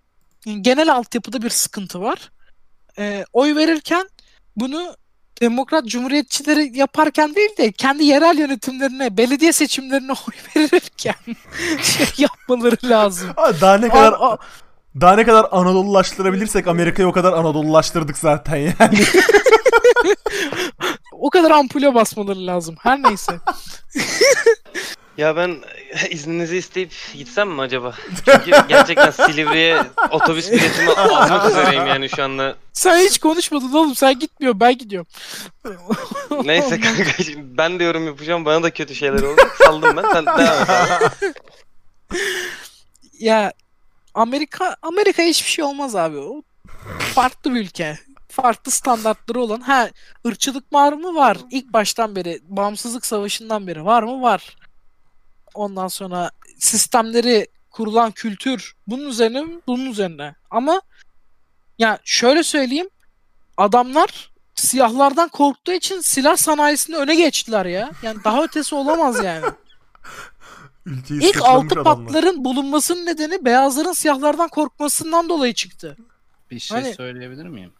genel altyapıda bir sıkıntı var. E, oy verirken bunu Demokrat Cumhuriyetçileri yaparken değil de kendi yerel yönetimlerine, belediye seçimlerine (laughs) oy verirken (laughs) şey yapmaları lazım. Daha ne kadar Aa, aa, daha ne kadar Anadolulaştırabilirsek Amerika'yı o kadar Anadolulaştırdık zaten yani. (laughs) o kadar ampule basmaları lazım. Her neyse. (laughs) Ya ben izninizi isteyip gitsem mi acaba? Çünkü gerçekten Silivri'ye otobüs biletimi almak üzereyim yani şu anda. Sen hiç konuşmadın oğlum. Sen gitmiyor, ben gidiyorum. (laughs) Neyse kanka şimdi ben de yorum yapacağım bana da kötü şeyler oldu. Saldım ben sen devam et abi. Ya Amerika Amerika hiçbir şey olmaz abi. O farklı bir ülke. Farklı standartları olan. Ha ırkçılık var mı? Var. İlk baştan beri bağımsızlık savaşından beri var mı? Var. Ondan sonra sistemleri kurulan kültür bunun üzerine? Bunun üzerine. Ama ya şöyle söyleyeyim. Adamlar siyahlardan korktuğu için silah sanayisinde öne geçtiler ya. Yani daha ötesi olamaz yani. Ülkeyi İlk altı adamlar. patların bulunmasının nedeni beyazların siyahlardan korkmasından dolayı çıktı. Bir şey Hani- söyleyebilir miyim?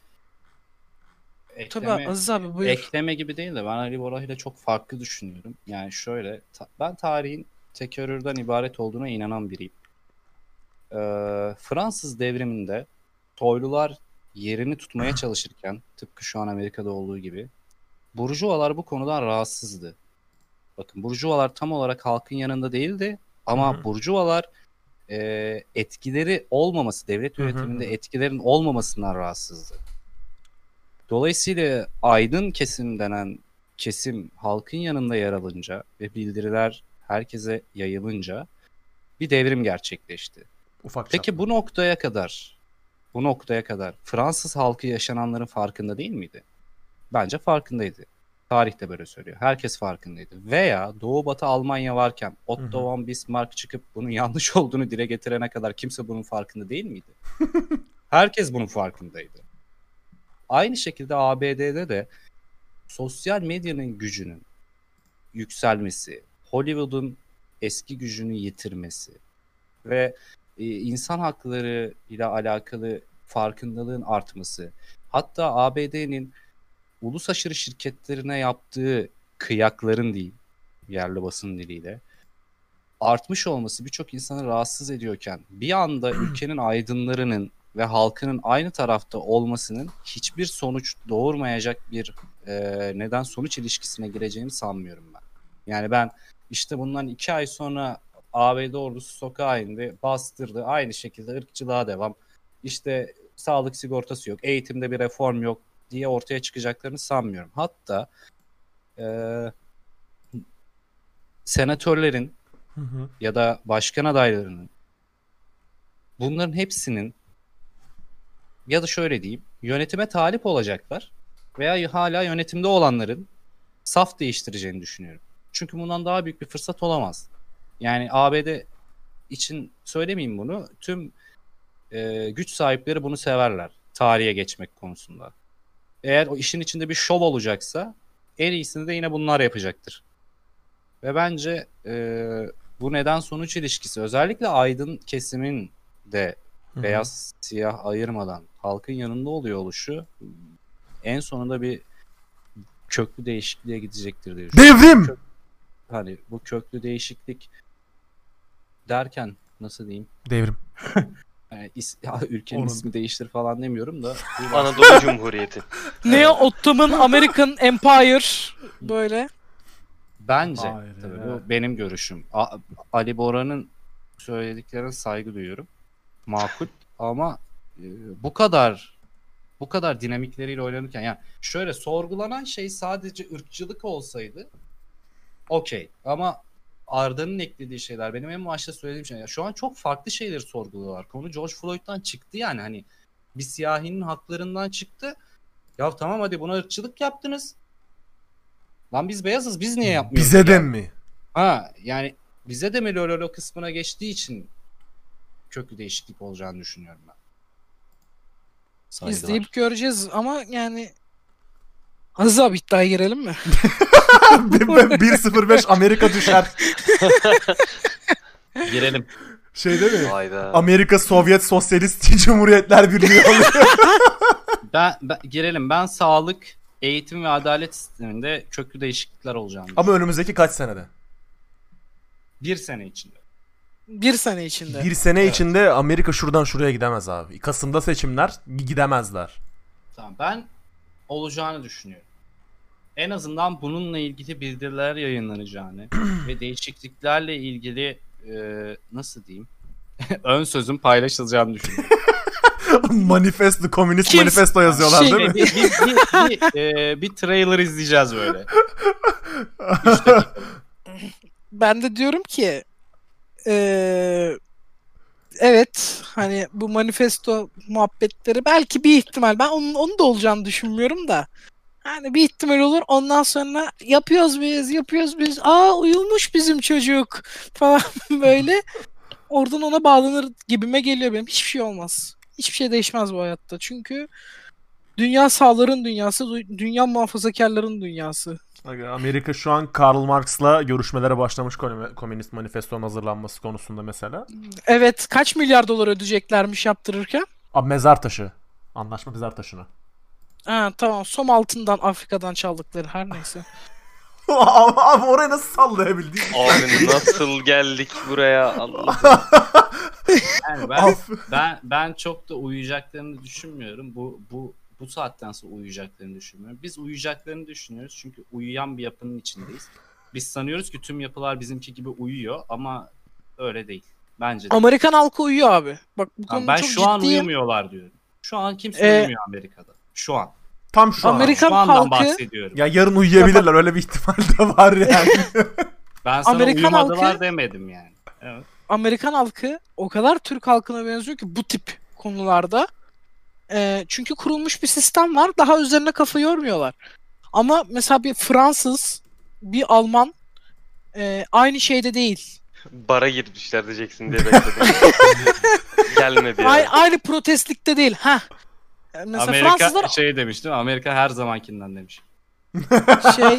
ekleme, Tabii Aziz abi buyur. ekleme gibi değil de ben Ali Bora ile çok farklı düşünüyorum. Yani şöyle ta- ben tarihin tekerrürden ibaret olduğuna inanan biriyim. Ee, Fransız devriminde soylular yerini tutmaya çalışırken tıpkı şu an Amerika'da olduğu gibi burjuvalar bu konudan rahatsızdı. Bakın burjuvalar tam olarak halkın yanında değildi ama Hı hı. burjuvalar e, etkileri olmaması, devlet yönetiminde etkilerin olmamasından rahatsızdı. Dolayısıyla aydın kesim denen kesim halkın yanında yer alınca ve bildiriler herkese yayılınca bir devrim gerçekleşti. Ufak Peki çaplı. bu noktaya kadar bu noktaya kadar Fransız halkı yaşananların farkında değil miydi? Bence farkındaydı. Tarih de böyle söylüyor. Herkes farkındaydı. Veya Doğu Batı Almanya varken Otto von Bismarck çıkıp bunun (laughs) yanlış olduğunu dile getirene kadar kimse bunun farkında değil miydi? (laughs) Herkes bunun farkındaydı. Aynı şekilde ABD'de de sosyal medyanın gücünün yükselmesi, Hollywood'un eski gücünü yitirmesi ve e, insan hakları ile alakalı farkındalığın artması, hatta ABD'nin ulus aşırı şirketlerine yaptığı kıyakların değil, yerli basın diliyle artmış olması birçok insanı rahatsız ediyorken bir anda (clears throat) ülkenin aydınlarının ve halkının aynı tarafta olmasının hiçbir sonuç doğurmayacak bir e, neden sonuç ilişkisine gireceğini sanmıyorum ben. Yani ben işte bundan iki ay sonra ABD ordusu sokağa indi, bastırdı. Aynı şekilde ırkçılığa devam. İşte sağlık sigortası yok, eğitimde bir reform yok diye ortaya çıkacaklarını sanmıyorum. Hatta e, senatörlerin Hı hı. ya da başkan adaylarının bunların hepsinin ya da şöyle diyeyim yönetime talip olacaklar veya hala yönetimde olanların saf değiştireceğini düşünüyorum. Çünkü bundan daha büyük bir fırsat olamaz. Yani ABD için söylemeyeyim bunu. Tüm e, güç sahipleri bunu severler. Tarihe geçmek konusunda. Eğer o işin içinde bir şov olacaksa en iyisini de yine bunlar yapacaktır. Ve bence e, bu neden sonuç ilişkisi özellikle aydın kesimin de Hı hı. beyaz siyah ayırmadan halkın yanında oluyor oluşu en sonunda bir köklü değişikliğe gidecektir diye. Devrim! Hani bu köklü değişiklik derken nasıl diyeyim? Devrim. (laughs) Yani is- (laughs) ya ülkenin Onun- ismi değiştir falan demiyorum da. (laughs) Anadolu Cumhuriyeti. (laughs) Neo Ottoman American Empire böyle. Bence Hayır, tabii evet. bu benim görüşüm. A- Ali Bora'nın söylediklerine saygı duyuyorum. Makul ama e, bu kadar bu kadar dinamikleriyle oynanırken yani şöyle sorgulanan şey sadece ırkçılık olsaydı okey ama Arda'nın eklediği şeyler benim en başta söylediğim şeyler. Şu an çok farklı şeyleri sorguluyorlar. Konu George Floyd'dan çıktı yani hani bir siyahinin haklarından çıktı. Ya tamam hadi buna ırkçılık yaptınız. Lan biz beyazız biz niye yapmıyoruz? Bize de yani? mi? Ha yani bize de mi lololo kısmına geçtiği için köklü değişiklik olacağını düşünüyorum ben. Saygılar. İzleyip göreceğiz ama yani Aziz abi iddiaya girelim mi? (laughs) 1-0-5 Amerika düşer. (laughs) Girelim. Şey değil mi? Hayda. Amerika Sovyet Sosyalist (laughs) Cumhuriyetler Birliği oluyor. Ben, ben girelim. Ben sağlık, eğitim ve adalet sisteminde köklü değişiklikler olacağını Ama önümüzdeki kaç senede? bir sene içinde. Bir sene içinde. Bir sene Evet. içinde Amerika şuradan şuraya gidemez abi. Kasım'da seçimler gidemezler. Tamam ben olacağını düşünüyorum. En azından bununla ilgili bildiriler yayınlanacağını (clears throat) ve değişikliklerle ilgili e, nasıl diyeyim (laughs) ön sözün paylaşılacağını düşünüyorum. (laughs) manifesto, komünist Kim- manifesto yazıyorlar Şey, değil mi? bir, bir, bir, bir, e, bir trailer izleyeceğiz böyle. (laughs) Ben de diyorum ki eee, evet hani bu manifesto muhabbetleri belki bir ihtimal ben onun, onun da olacağını düşünmüyorum da hani bir ihtimal olur ondan sonra yapıyoruz biz yapıyoruz biz. Aa uyulmuş bizim çocuk falan (laughs) böyle. Oradan ona bağlanır gibime geliyor benim. Hiçbir şey olmaz. Hiçbir şey değişmez bu hayatta. Çünkü dünya sağların dünyası dü- dünya muhafazakarların dünyası. Amerika şu an Karl Marx'la görüşmelere başlamış komü- komünist manifestonun hazırlanması konusunda mesela. evet kaç milyar dolar ödeyeceklermiş yaptırırken? Abi mezar taşı. Anlaşma mezar taşına. Ha tamam. Som altından Afrika'dan çaldıkları her neyse. (laughs) abi, abi oraya nasıl sallayabildin? Abi (laughs) nasıl geldik buraya Allah. (laughs) Yani ben, ben ben çok da uyuyacaklarını düşünmüyorum. Bu bu bu saatten sonra uyuyacaklarını düşünmüyorum. Biz uyuyacaklarını düşünüyoruz çünkü uyuyan bir yapının içindeyiz. Biz sanıyoruz ki tüm yapılar bizimki gibi uyuyor ama öyle değil. Bence değil. Amerikan halkı uyuyor abi. Bak bu konuda ben çok şu an ciddiyim. uyumuyorlar diyorum. Şu an kimse Ee, uyumuyor Amerika'da. Şu an. Tam şu an. Amerika- Şu andan halkı- bahsediyorum. Ya yarın uyuyabilirler öyle bir ihtimal de var yani. (laughs) Ben sana Amerikan uyumadılar halkı- demedim yani. Evet. Amerikan halkı o kadar Türk halkına benziyor ki bu tip konularda. Ee, çünkü kurulmuş bir sistem var. Daha üzerine kafa yormuyorlar. Ama mesela bir Fransız, bir Alman e, aynı şeyde değil. Bara girmişler diyeceksin diye bekledim. (laughs) Gelmedi ya. Ay- aynı protestlikte değil. Ha. Mesela Amerika Fransızlar şey demiş değil mi? Amerika her zamankinden demiş. şey (laughs)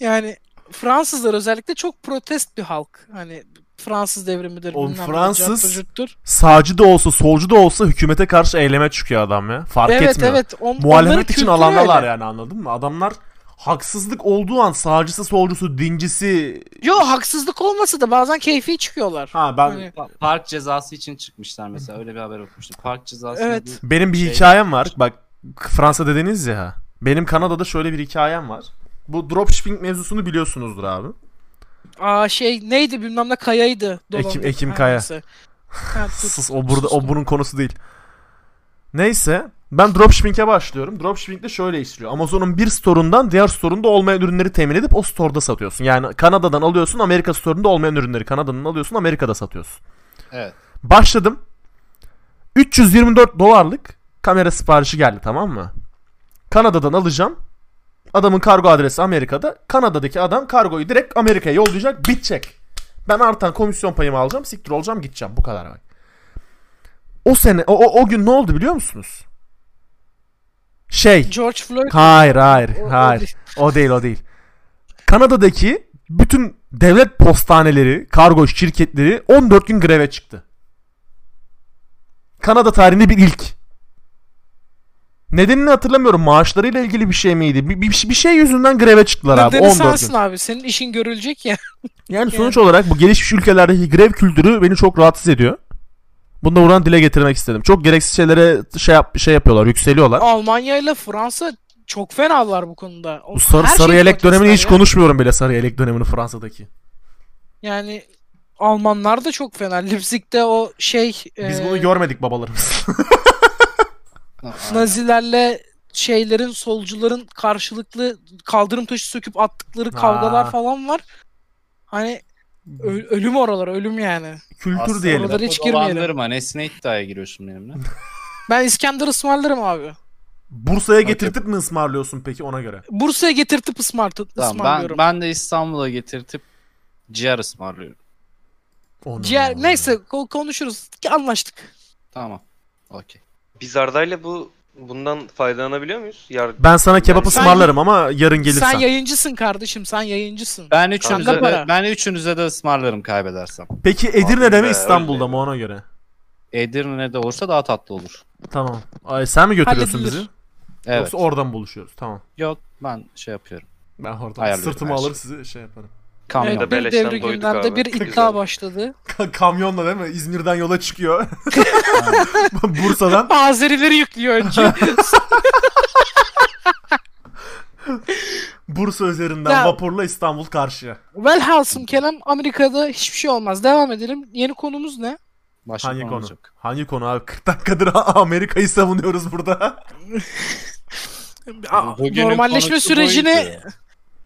yani Fransızlar özellikle çok protest bir halk. Hani Fransız devrimidir. Oğlum Fransız-. Sağcı da olsa solcu da olsa hükümete karşı eyleme çıkıyor adam ya. Fark Evet etmiyor. evet. On, Muhalefet için alandalar öyle. yani anladın mı? Adamlar haksızlık olduğu an sağcısı, solcusu, dincisi... Yo haksızlık olmasa da bazen keyfi çıkıyorlar. Ha ben Hani- Pa- Park cezası için çıkmışlar mesela. Öyle bir haber okumuştum. Park cezası Evet. benim bir Şey- hikayem var. Bak Fransa dediniz ya. Benim Kanada'da şöyle bir hikayem var. Bu dropshipping mevzusunu biliyorsunuzdur abi. Aa şey neydi bilmem ne kayaydı. Ekim- dolandı. Ekim Ha, Kaya. neyse. Ha, dur. (laughs) Sus o burada o Sustum. bunun konusu değil. Neyse ben dropshipping'e başlıyorum. Dropshipping de şöyle işliyor. Amazon'un bir store'undan diğer store'unda olmayan ürünleri temin edip o store'da satıyorsun. Yani Kanada'dan alıyorsun Amerika store'unda olmayan ürünleri Kanada'dan alıyorsun Amerika'da satıyorsun. Evet. Başladım. 324 dolarlık kamera siparişi geldi tamam mı? Kanada'dan alacağım. Adamın kargo adresi Amerika'da. Kanada'daki adam kargoyu direkt Amerika'ya yollayacak. Bitecek. Ben artan komisyon payımı alacağım. Siktir olacağım gideceğim. Bu kadar bak. O sene o, o, o gün ne oldu biliyor musunuz? Şey. George Floyd. Hayır hayır O- hayır. O değil o değil. Kanada'daki bütün devlet postaneleri, kargo şirketleri 14 gün greve çıktı. Kanada tarihinde bir ilk. Nedenini hatırlamıyorum. Maaşlarıyla ilgili bir şey miydi? Bir, bir, bir şey yüzünden greve çıktılar abi Nedeni 14 sensin gün. abi. Senin işin görülecek ya. Yani (laughs) sonuç olarak bu gelişmiş ülkelerdeki grev kültürü beni çok rahatsız ediyor. Bunu da buradan dile getirmek istedim. Çok gereksiz şeylere şey yap şey yapıyorlar, yükseliyorlar. Almanya ile Fransa çok fenalar bu konuda. O- Bu sarı, sarı yelek dönemini hiç ya. konuşmuyorum bile sarı yelek dönemini Fransa'daki. Yani Almanlar da çok fena. Leipzig'te o şey Biz e, bunu görmedik babalarımız. Nazilerle şeylerin solcuların karşılıklı kaldırım taşı söküp attıkları kavgalar Aa. falan var. Hani ö- ölüm oralar ölüm yani. Kültür Aslında diyelim. Oraları hiç girmeyelim. dolandırma. Nesine iddiaya giriyorsun benimle? (laughs) Ben İskender ısmarlarım abi. Bursa'ya getirtip mi ısmarlıyorsun peki ona göre? Bursa'ya getirtip ısmartı, Tamam, ben, ısmarlıyorum. ben de İstanbul'a getirtip ciğer ısmarlıyorum. Onu Ciğer, neyse ko- konuşuruz. Anlaştık. Tamam. Okey. Biz Arda'yla bu bundan faydalanabiliyor muyuz? Yar Ben sana kebap Yani- ısmarlarım ama yarın gelirsen. Sen yayıncısın kardeşim. Sen yayıncısın. Ben üçünüze Kanka de, para. ben üçünüze de ısmarlarım kaybedersem. Peki Edirne'de Abi mi be, İstanbul'da mı ona göre? Edirne'de olursa daha tatlı olur. Tamam. Ay, sen mi götürüyorsun Halledilir. bizi? Evet. Yoksa oradan buluşuyoruz. Tamam. Yok ben şey yapıyorum. Ben oradan Ayarlıyorum sırtıma her alır şeyi. sizi şey yaparım. Kamyon. Evet. Bir doyduk gündemde abi. bir iddia başladı. Kamyonla değil mi? İzmir'den yola çıkıyor. (laughs) (laughs) Bursa'dan. Azerileri yüklüyor önce. (laughs) Bursa üzerinden Ya- vapurla İstanbul karşıya. Velhasım kelam Amerika'da hiçbir şey olmaz. Devam edelim. Yeni konumuz ne? Başka Hangi konu olacak. Hangi konu abi? 40 dakikadır Amerika'yı savunuyoruz burada. Bugünün normalleşme buydu.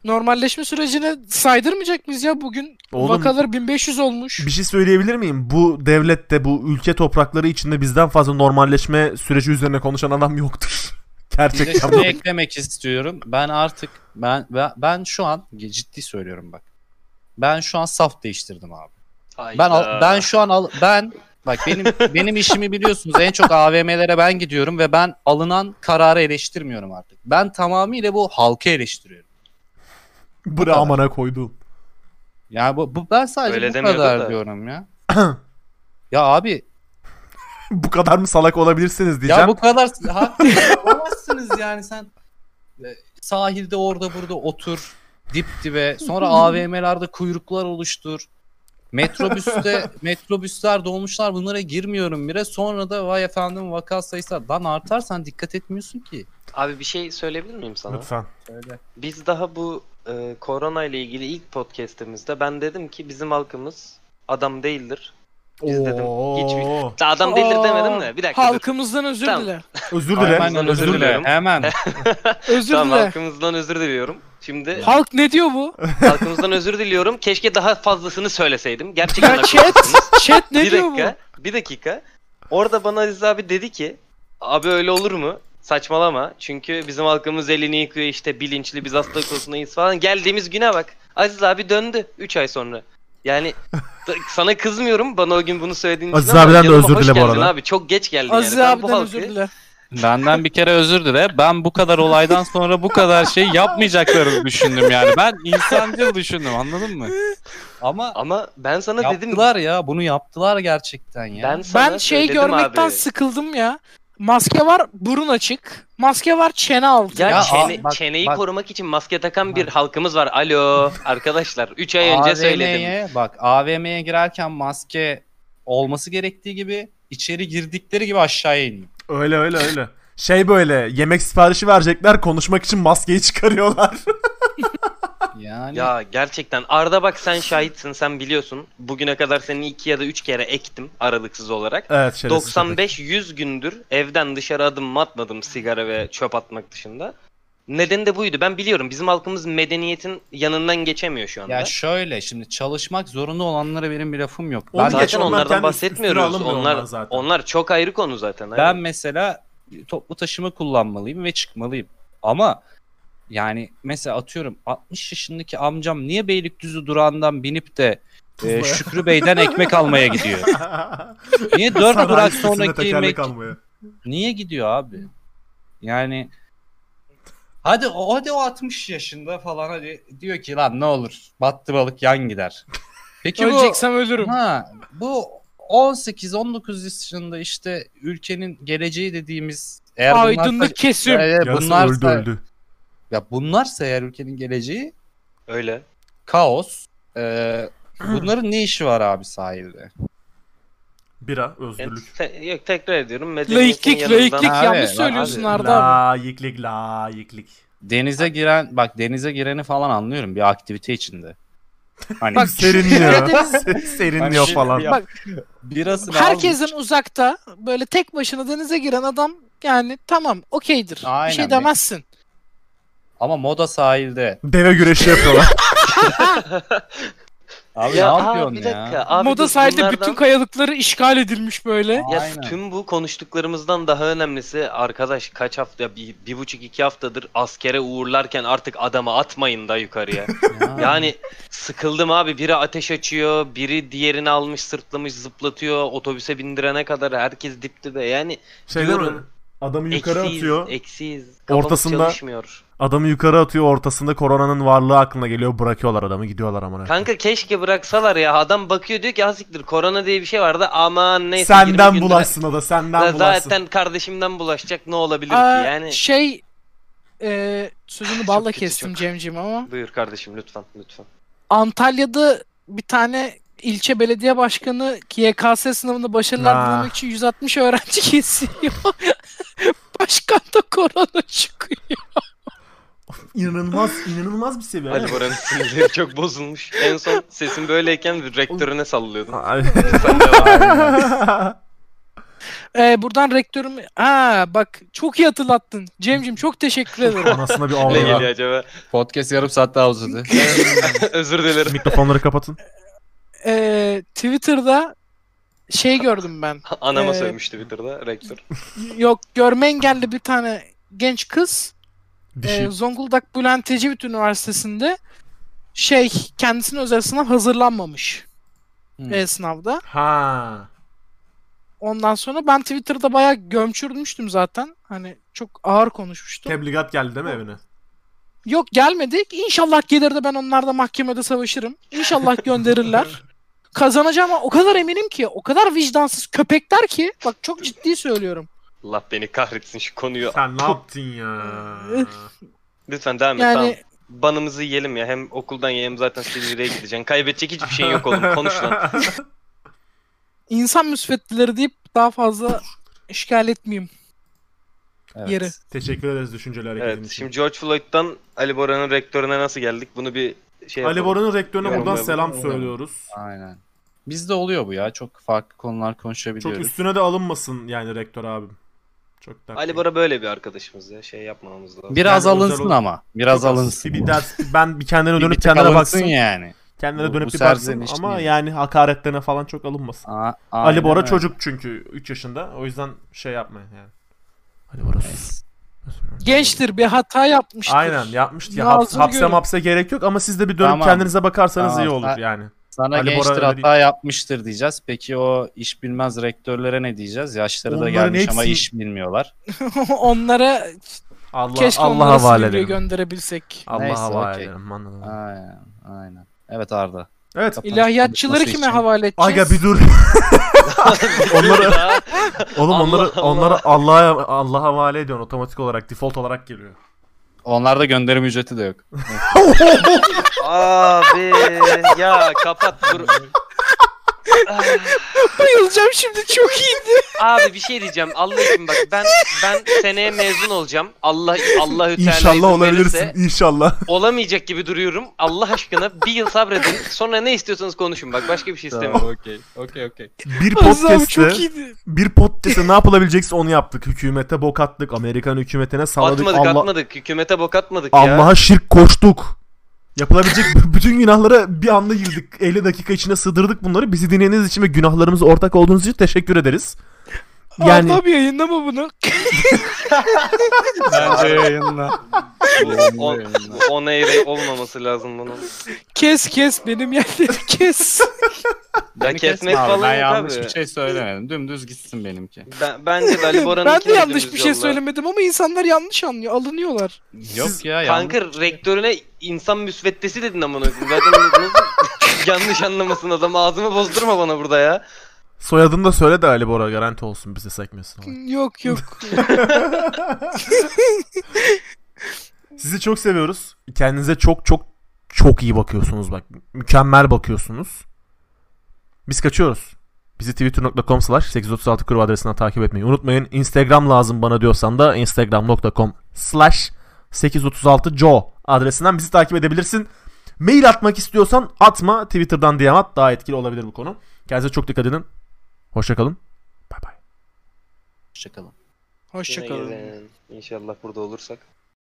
Normalleşme sürecini saydırmayacak mıyız ya bugün? Oğlum- Vakalar 1500 olmuş. Bir şey söyleyebilir miyim? Bu devlette, bu ülke toprakları içinde bizden fazla normalleşme süreci üzerine konuşan adam yoktur. (laughs) Bir de Gerçekten. eklemek istiyorum. Ben artık ben ben- şu an ciddi söylüyorum bak. Ben şu an saf değiştirdim abi. Ben al- ben şu an al- ben bak benim benim işimi biliyorsunuz en çok AVM'lere ben gidiyorum ve ben alınan kararı eleştirmiyorum artık. Ben tamamıyla bu halkı eleştiriyorum. Bre amana koyduğum. Yani bu, bu ben sadece Öyle bu demiyordu kadar da. diyorum ya. (clears throat) ya abi bu kadar mı salak olabilirsiniz diyeceğim. Ya bu kadar haklı (laughs) olamazsınız yani sen e, sahilde orada burada otur dip dibe sonra (laughs) AVM'lerde kuyruklar oluştur. Metrobüste (laughs) metrobüsler dolmuşlar bunlara girmiyorum bile sonra da vay efendim vaka sayısı lan artarsan dikkat etmiyorsun ki. Abi bir şey söyleyebilir miyim sana? Lütfen. Söyle. Biz daha bu e, korona ile ilgili ilk podcast'imizde ben dedim ki bizim halkımız adam değildir. Biz dedim, hiç- Oo. Da adam değildir Aa, demedim de bir dakika dur. Halkımızdan özür Tamam. dile. Özür dile. Hemen Özür özür dile. diliyorum. Hemen. (laughs) Özür Tamam dile. halkımızdan özür diliyorum. Şimdi Halk ne diyor bu? (laughs) halkımızdan özür diliyorum. Keşke daha fazlasını söyleseydim. Gerçekten Ya chat, haklısınız. chat ne bir diyor dakika, bir dakika. Orada bana Aziz abi dedi ki, abi öyle olur mu? Saçmalama. Çünkü bizim halkımız elini yıkıyor işte bilinçli biz hastalık konusundayız falan. Geldiğimiz güne bak. Aziz abi döndü 3 ay sonra. Yani (laughs) sana kızmıyorum bana o gün bunu söylediğin için Aziz ama abiden de yanıma özür hoş dile bu geldin arada. Abi çok geç geldin Aziz yani. Ben bu abiden halkı özür dile. Benden bir kere özür dile. Ben bu kadar olaydan sonra bu kadar şey yapmayacaklarını düşündüm yani. Ben insancıl düşündüm anladın mı? Ama ama ben sana dedim yaptılar ya. Bunu yaptılar gerçekten ya. ben sana Ben şey söyledim görmekten abi. sıkıldım ya. Maske var, burun açık. Maske var, çene altı. Ya, Ya, çene- bak, çeneyi bak. korumak için maske takan bir halkımız var. Alo arkadaşlar 3 ay önce söyledim. AVM'ye bak AVM'ye girerken maske olması gerektiği gibi içeri girdikleri gibi aşağıya iniyor. Öyle öyle öyle. Şey böyle yemek siparişi verecekler konuşmak için maskeyi çıkarıyorlar. (laughs) Yani Ya gerçekten Arda bak sen şahitsin sen biliyorsun. Bugüne kadar seni iki ya da üç kere ektim aralıksız olarak. evet şerefsiz. 95-100 gündür evden dışarı adım atmadım sigara ve çöp atmak dışında. Nedeni de buydu. Ben biliyorum bizim halkımız medeniyetin yanından geçemiyor şu anda. ya şöyle şimdi çalışmak zorunda olanlara benim bir lafım yok. Onu Ben, zaten onlar onlardan kendi bahsetmiyoruz. üstüne alınmıyor Onlar onlar zaten. onlar çok ayrı konu zaten. ben Aynen. mesela toplu taşıma kullanmalıyım ve çıkmalıyım. Ama yani mesela atıyorum 60 yaşındaki amcam niye Beylikdüzü durağından binip de e, Tuzla'ya. Şükrü Bey'den ekmek almaya gidiyor? (laughs) Niye 4 Sanayi durak sitesinde sonraki tekerlek mek- almaya. Niye gidiyor abi? Yani hadi o hadi o 60 yaşında falan hadi diyor ki lan ne olur battı balık yan gider. Peki bu Öleceksem ölürüm. ha bu 18 19 yaşında işte ülkenin geleceği dediğimiz eğer bunlarsa, Aydınlık kesim. Yarısı bunlarsa, öldü öldü. Ya bunlarsa eğer ülkenin geleceği Öyle. kaos. Ee, (clears throat) bunların ne işi var abi sahilde? Bira özgürlük. te- yok tekrar ediyorum. Medeniyetin Laiklik, yanından- laiklik Abi, yanlış lan söylüyorsun abi. Arda abi. Layıklık layıklık. Denize giren bak denize gireni falan anlıyorum bir aktivite içinde. Hani Bak, (laughs) Serinliyor. Karadeniz- (laughs) Serinliyor Hani falan. Bak birasını herkesin almış. uzakta böyle tek başına denize giren adam yani tamam okeydir. Bir Aynen. şey demezsin. Ama moda sahilde. Deve güreşi yapıyorlar. (laughs) Abi Ya, ne aa, yapıyorsun bir ya? dakika. Abi Moda dur, sahilde bunlardan- bütün kayalıkları işgal edilmiş böyle. Ya Aynen. tüm bu konuştuklarımızdan daha önemlisi arkadaş kaç hafta bir, bir buçuk iki haftadır askere uğurlarken artık adamı atmayın da yukarıya. (laughs) Ya. yani sıkıldım abi biri ateş açıyor biri diğerini almış sırtlamış zıplatıyor otobüse bindirene kadar herkes dip dibe yani Şey değil mi? Diyorum. Adamı yukarı eksiyiz atıyor. eksiyiz Kafamız Ortasında- çalışmıyor. Adamı yukarı atıyor. Ortasında koronanın varlığı aklına geliyor. Bırakıyorlar adamı. Gidiyorlar amına. Kanka keşke bıraksalar ya adam bakıyor diyor ki ha siktir korona diye bir şey vardı aman neyse 20 Senden bulaşsın o da. Senden Da- bulaşsın. Zaten kardeşimden bulaşacak ne olabilir Aa, ki yani. Şey e, sözünü balla kötü, kestim çok. Cemcim ama Buyur kardeşim lütfen lütfen. Antalya'da bir tane ilçe belediye başkanı YKS sınavında başarılar Ha. dilemek için 160 öğrenci (laughs) kesiyor. Başkan da korona çıkıyor. İnanılmaz, inanılmaz bir seviye. Ali Bora'nın sinirleri çok bozulmuş. En son sesin böyleyken rektörüne sallıyordun. Sen devam. (laughs) Ee, buradan rektörüm... Ha bak çok iyi hatırlattın. Cemcim çok teşekkür ederim. Anasına bir ne ağlıyor. geliyor acaba? Podcast yarım saat daha uzadı. (laughs) Özür dilerim. Mikrofonları kapatın. Ee, Twitter'da şey gördüm ben. Anama Ee, sövmüştü Twitter'da rektör. Yok görme engelli bir tane genç kız Dişi. e, Zonguldak Bülent Ecevit Üniversitesi'nde şey kendisine özel sınav hazırlanmamış Hmm. e-sınavda. Ha. Ondan sonra ben Twitter'da bayağı gömçürmüştüm zaten. Hani çok ağır konuşmuştum. Tebligat geldi değil mi evine? Yok gelmedik. İnşallah gelir de ben onlarla mahkemede savaşırım. İnşallah gönderirler. (laughs) kazanacağıma o kadar eminim ki. O kadar vicdansız köpekler ki. Bak çok ciddi söylüyorum. Allah beni kahretsin şu konuyu. Sen ne (laughs) yaptın ya? Lütfen devam et Yani tamam. Banımızı yiyelim ya. Hem okuldan ye hem zaten Silivri'ye gideceksin. Kaybedecek hiçbir şeyin yok oğlum. Konuş lan. (laughs) insan müsveddeleri deyip daha fazla işgal etmeyeyim. Evet. Yeri. Teşekkür ederiz düşünceli hareketin Evet. için. Şimdi George Floyd'dan Ali Bora'nın rektörüne nasıl geldik? Bunu bir şey Ali. Bora'nın rektörüne buradan Yorumlayalım. selam söylüyoruz. Aynen. Bizde oluyor bu ya. Çok farklı konular Çok konuşabiliyoruz. üstüne de alınmasın yani rektör abim. Çok da. Ali Bora böyle bir arkadaşımız ya. Şey yapmamamız lazım. Biraz Yani özel alınsın ol- ama. Biraz alınsın. Bir, bir ders, ben bir kendine (laughs) dönüp bir tık kendine alınsın baksın. yani. Kendine Bu- dönüp bu bir baksın ama değil. yani hakaretlerine falan çok alınmasın. A- Ali aynen Bora öyle. çocuk çünkü 3 yaşında. O yüzden şey yapmayın yani. Ali Bora sus. Gençtir bir hata yapmıştır. Aynen yapmıştı ya. Haps, hapse görün. mapse gerek yok ama siz de bir dönüp Tamam. kendinize bakarsanız Tamam, iyi olur yani. Sana Ali Bora gençtir öyle hata yapmıştır diyeceğiz. Peki o iş bilmez rektörlere ne diyeceğiz? Yaşları da Onların gelmiş ama hepsi- iş bilmiyorlar. (laughs) Onlara Allah keşke Allah havale edelim. gönderebilsek. Allah Neyse, havale okey. edelim. Aynen. Aynen. Evet Arda. Evet. Kapanış İlahiyatçıları kime için. havale edeceğiz? Aga bir dur. (laughs) onları oğlum Allah onları Allah. onları Allah'a Allah'a havale ediyorsun otomatik olarak default olarak geliyor. Onlarda gönderim ücreti de yok. Abi ya kapat dur. Ah, Bayılacağım şimdi çok iyiydi. Abi bir şey diyeceğim. Allah için bak ben ben seneye mezun olacağım. Allah Allahü Teala İnşallah izin olabilirsin. verirse İnşallah. olamayacak gibi duruyorum. Allah aşkına bir yıl sabredin. Sonra ne istiyorsanız konuşun bak. Başka bir şey istemiyorum. okey. Okey okey. Bir Allah'ım podcast'te iyiydi. bir podcast'te ne yapılabilecekse onu yaptık. Hükümete bok attık. Amerikan hükümetine salladık. Atmadık Allah, atmadık. Hükümete bok atmadık ya. Allah'a şirk koştuk. Yapılabilecek bütün günahlara bir anda girdik. 50 dakika içinde sığdırdık bunları. Bizi dinlediğiniz için ve günahlarımıza ortak olduğunuz için teşekkür ederiz. Yani Allah'ım yayınlama bunu. (laughs) Bence yayınla. On, on air olmaması lazım bunun. Kes kes benim yerleri kes. Ya Beni kesmek kesme abi, falan Ben yok yanlış abi. bir şey söylemedim. Dümdüz gitsin benimki. Ben, bence de Ali (laughs) Bora'nın ben de yanlış bir şey söylemedim ama insanlar yanlış anlıyor. Alınıyorlar. Yok ya yanlış. Kanka rektörüne insan müsveddesi dedin amına koyayım. Zaten nasıl (laughs) yanlış anlamasın adam ağzımı bozdurma bana burada ya. Soyadını da söyle de Ali Bora garanti olsun bize sekmesin. (laughs) Yok yok. (laughs) Sizi çok seviyoruz. Kendinize çok çok çok iyi bakıyorsunuz bak. Mükemmel bakıyorsunuz. Biz kaçıyoruz. Bizi twitter.com slash 836 kurva adresinden takip etmeyi unutmayın. Instagram lazım bana diyorsan da instagram.com slash 836 joe adresinden bizi takip edebilirsin. Mail atmak istiyorsan atma. Twitter'dan DM at. Daha etkili olabilir bu konu. Kendinize çok dikkat edin. Hoşçakalın. Bay bay. Hoşçakalın. Hoşçakalın. İnşallah burada olursak.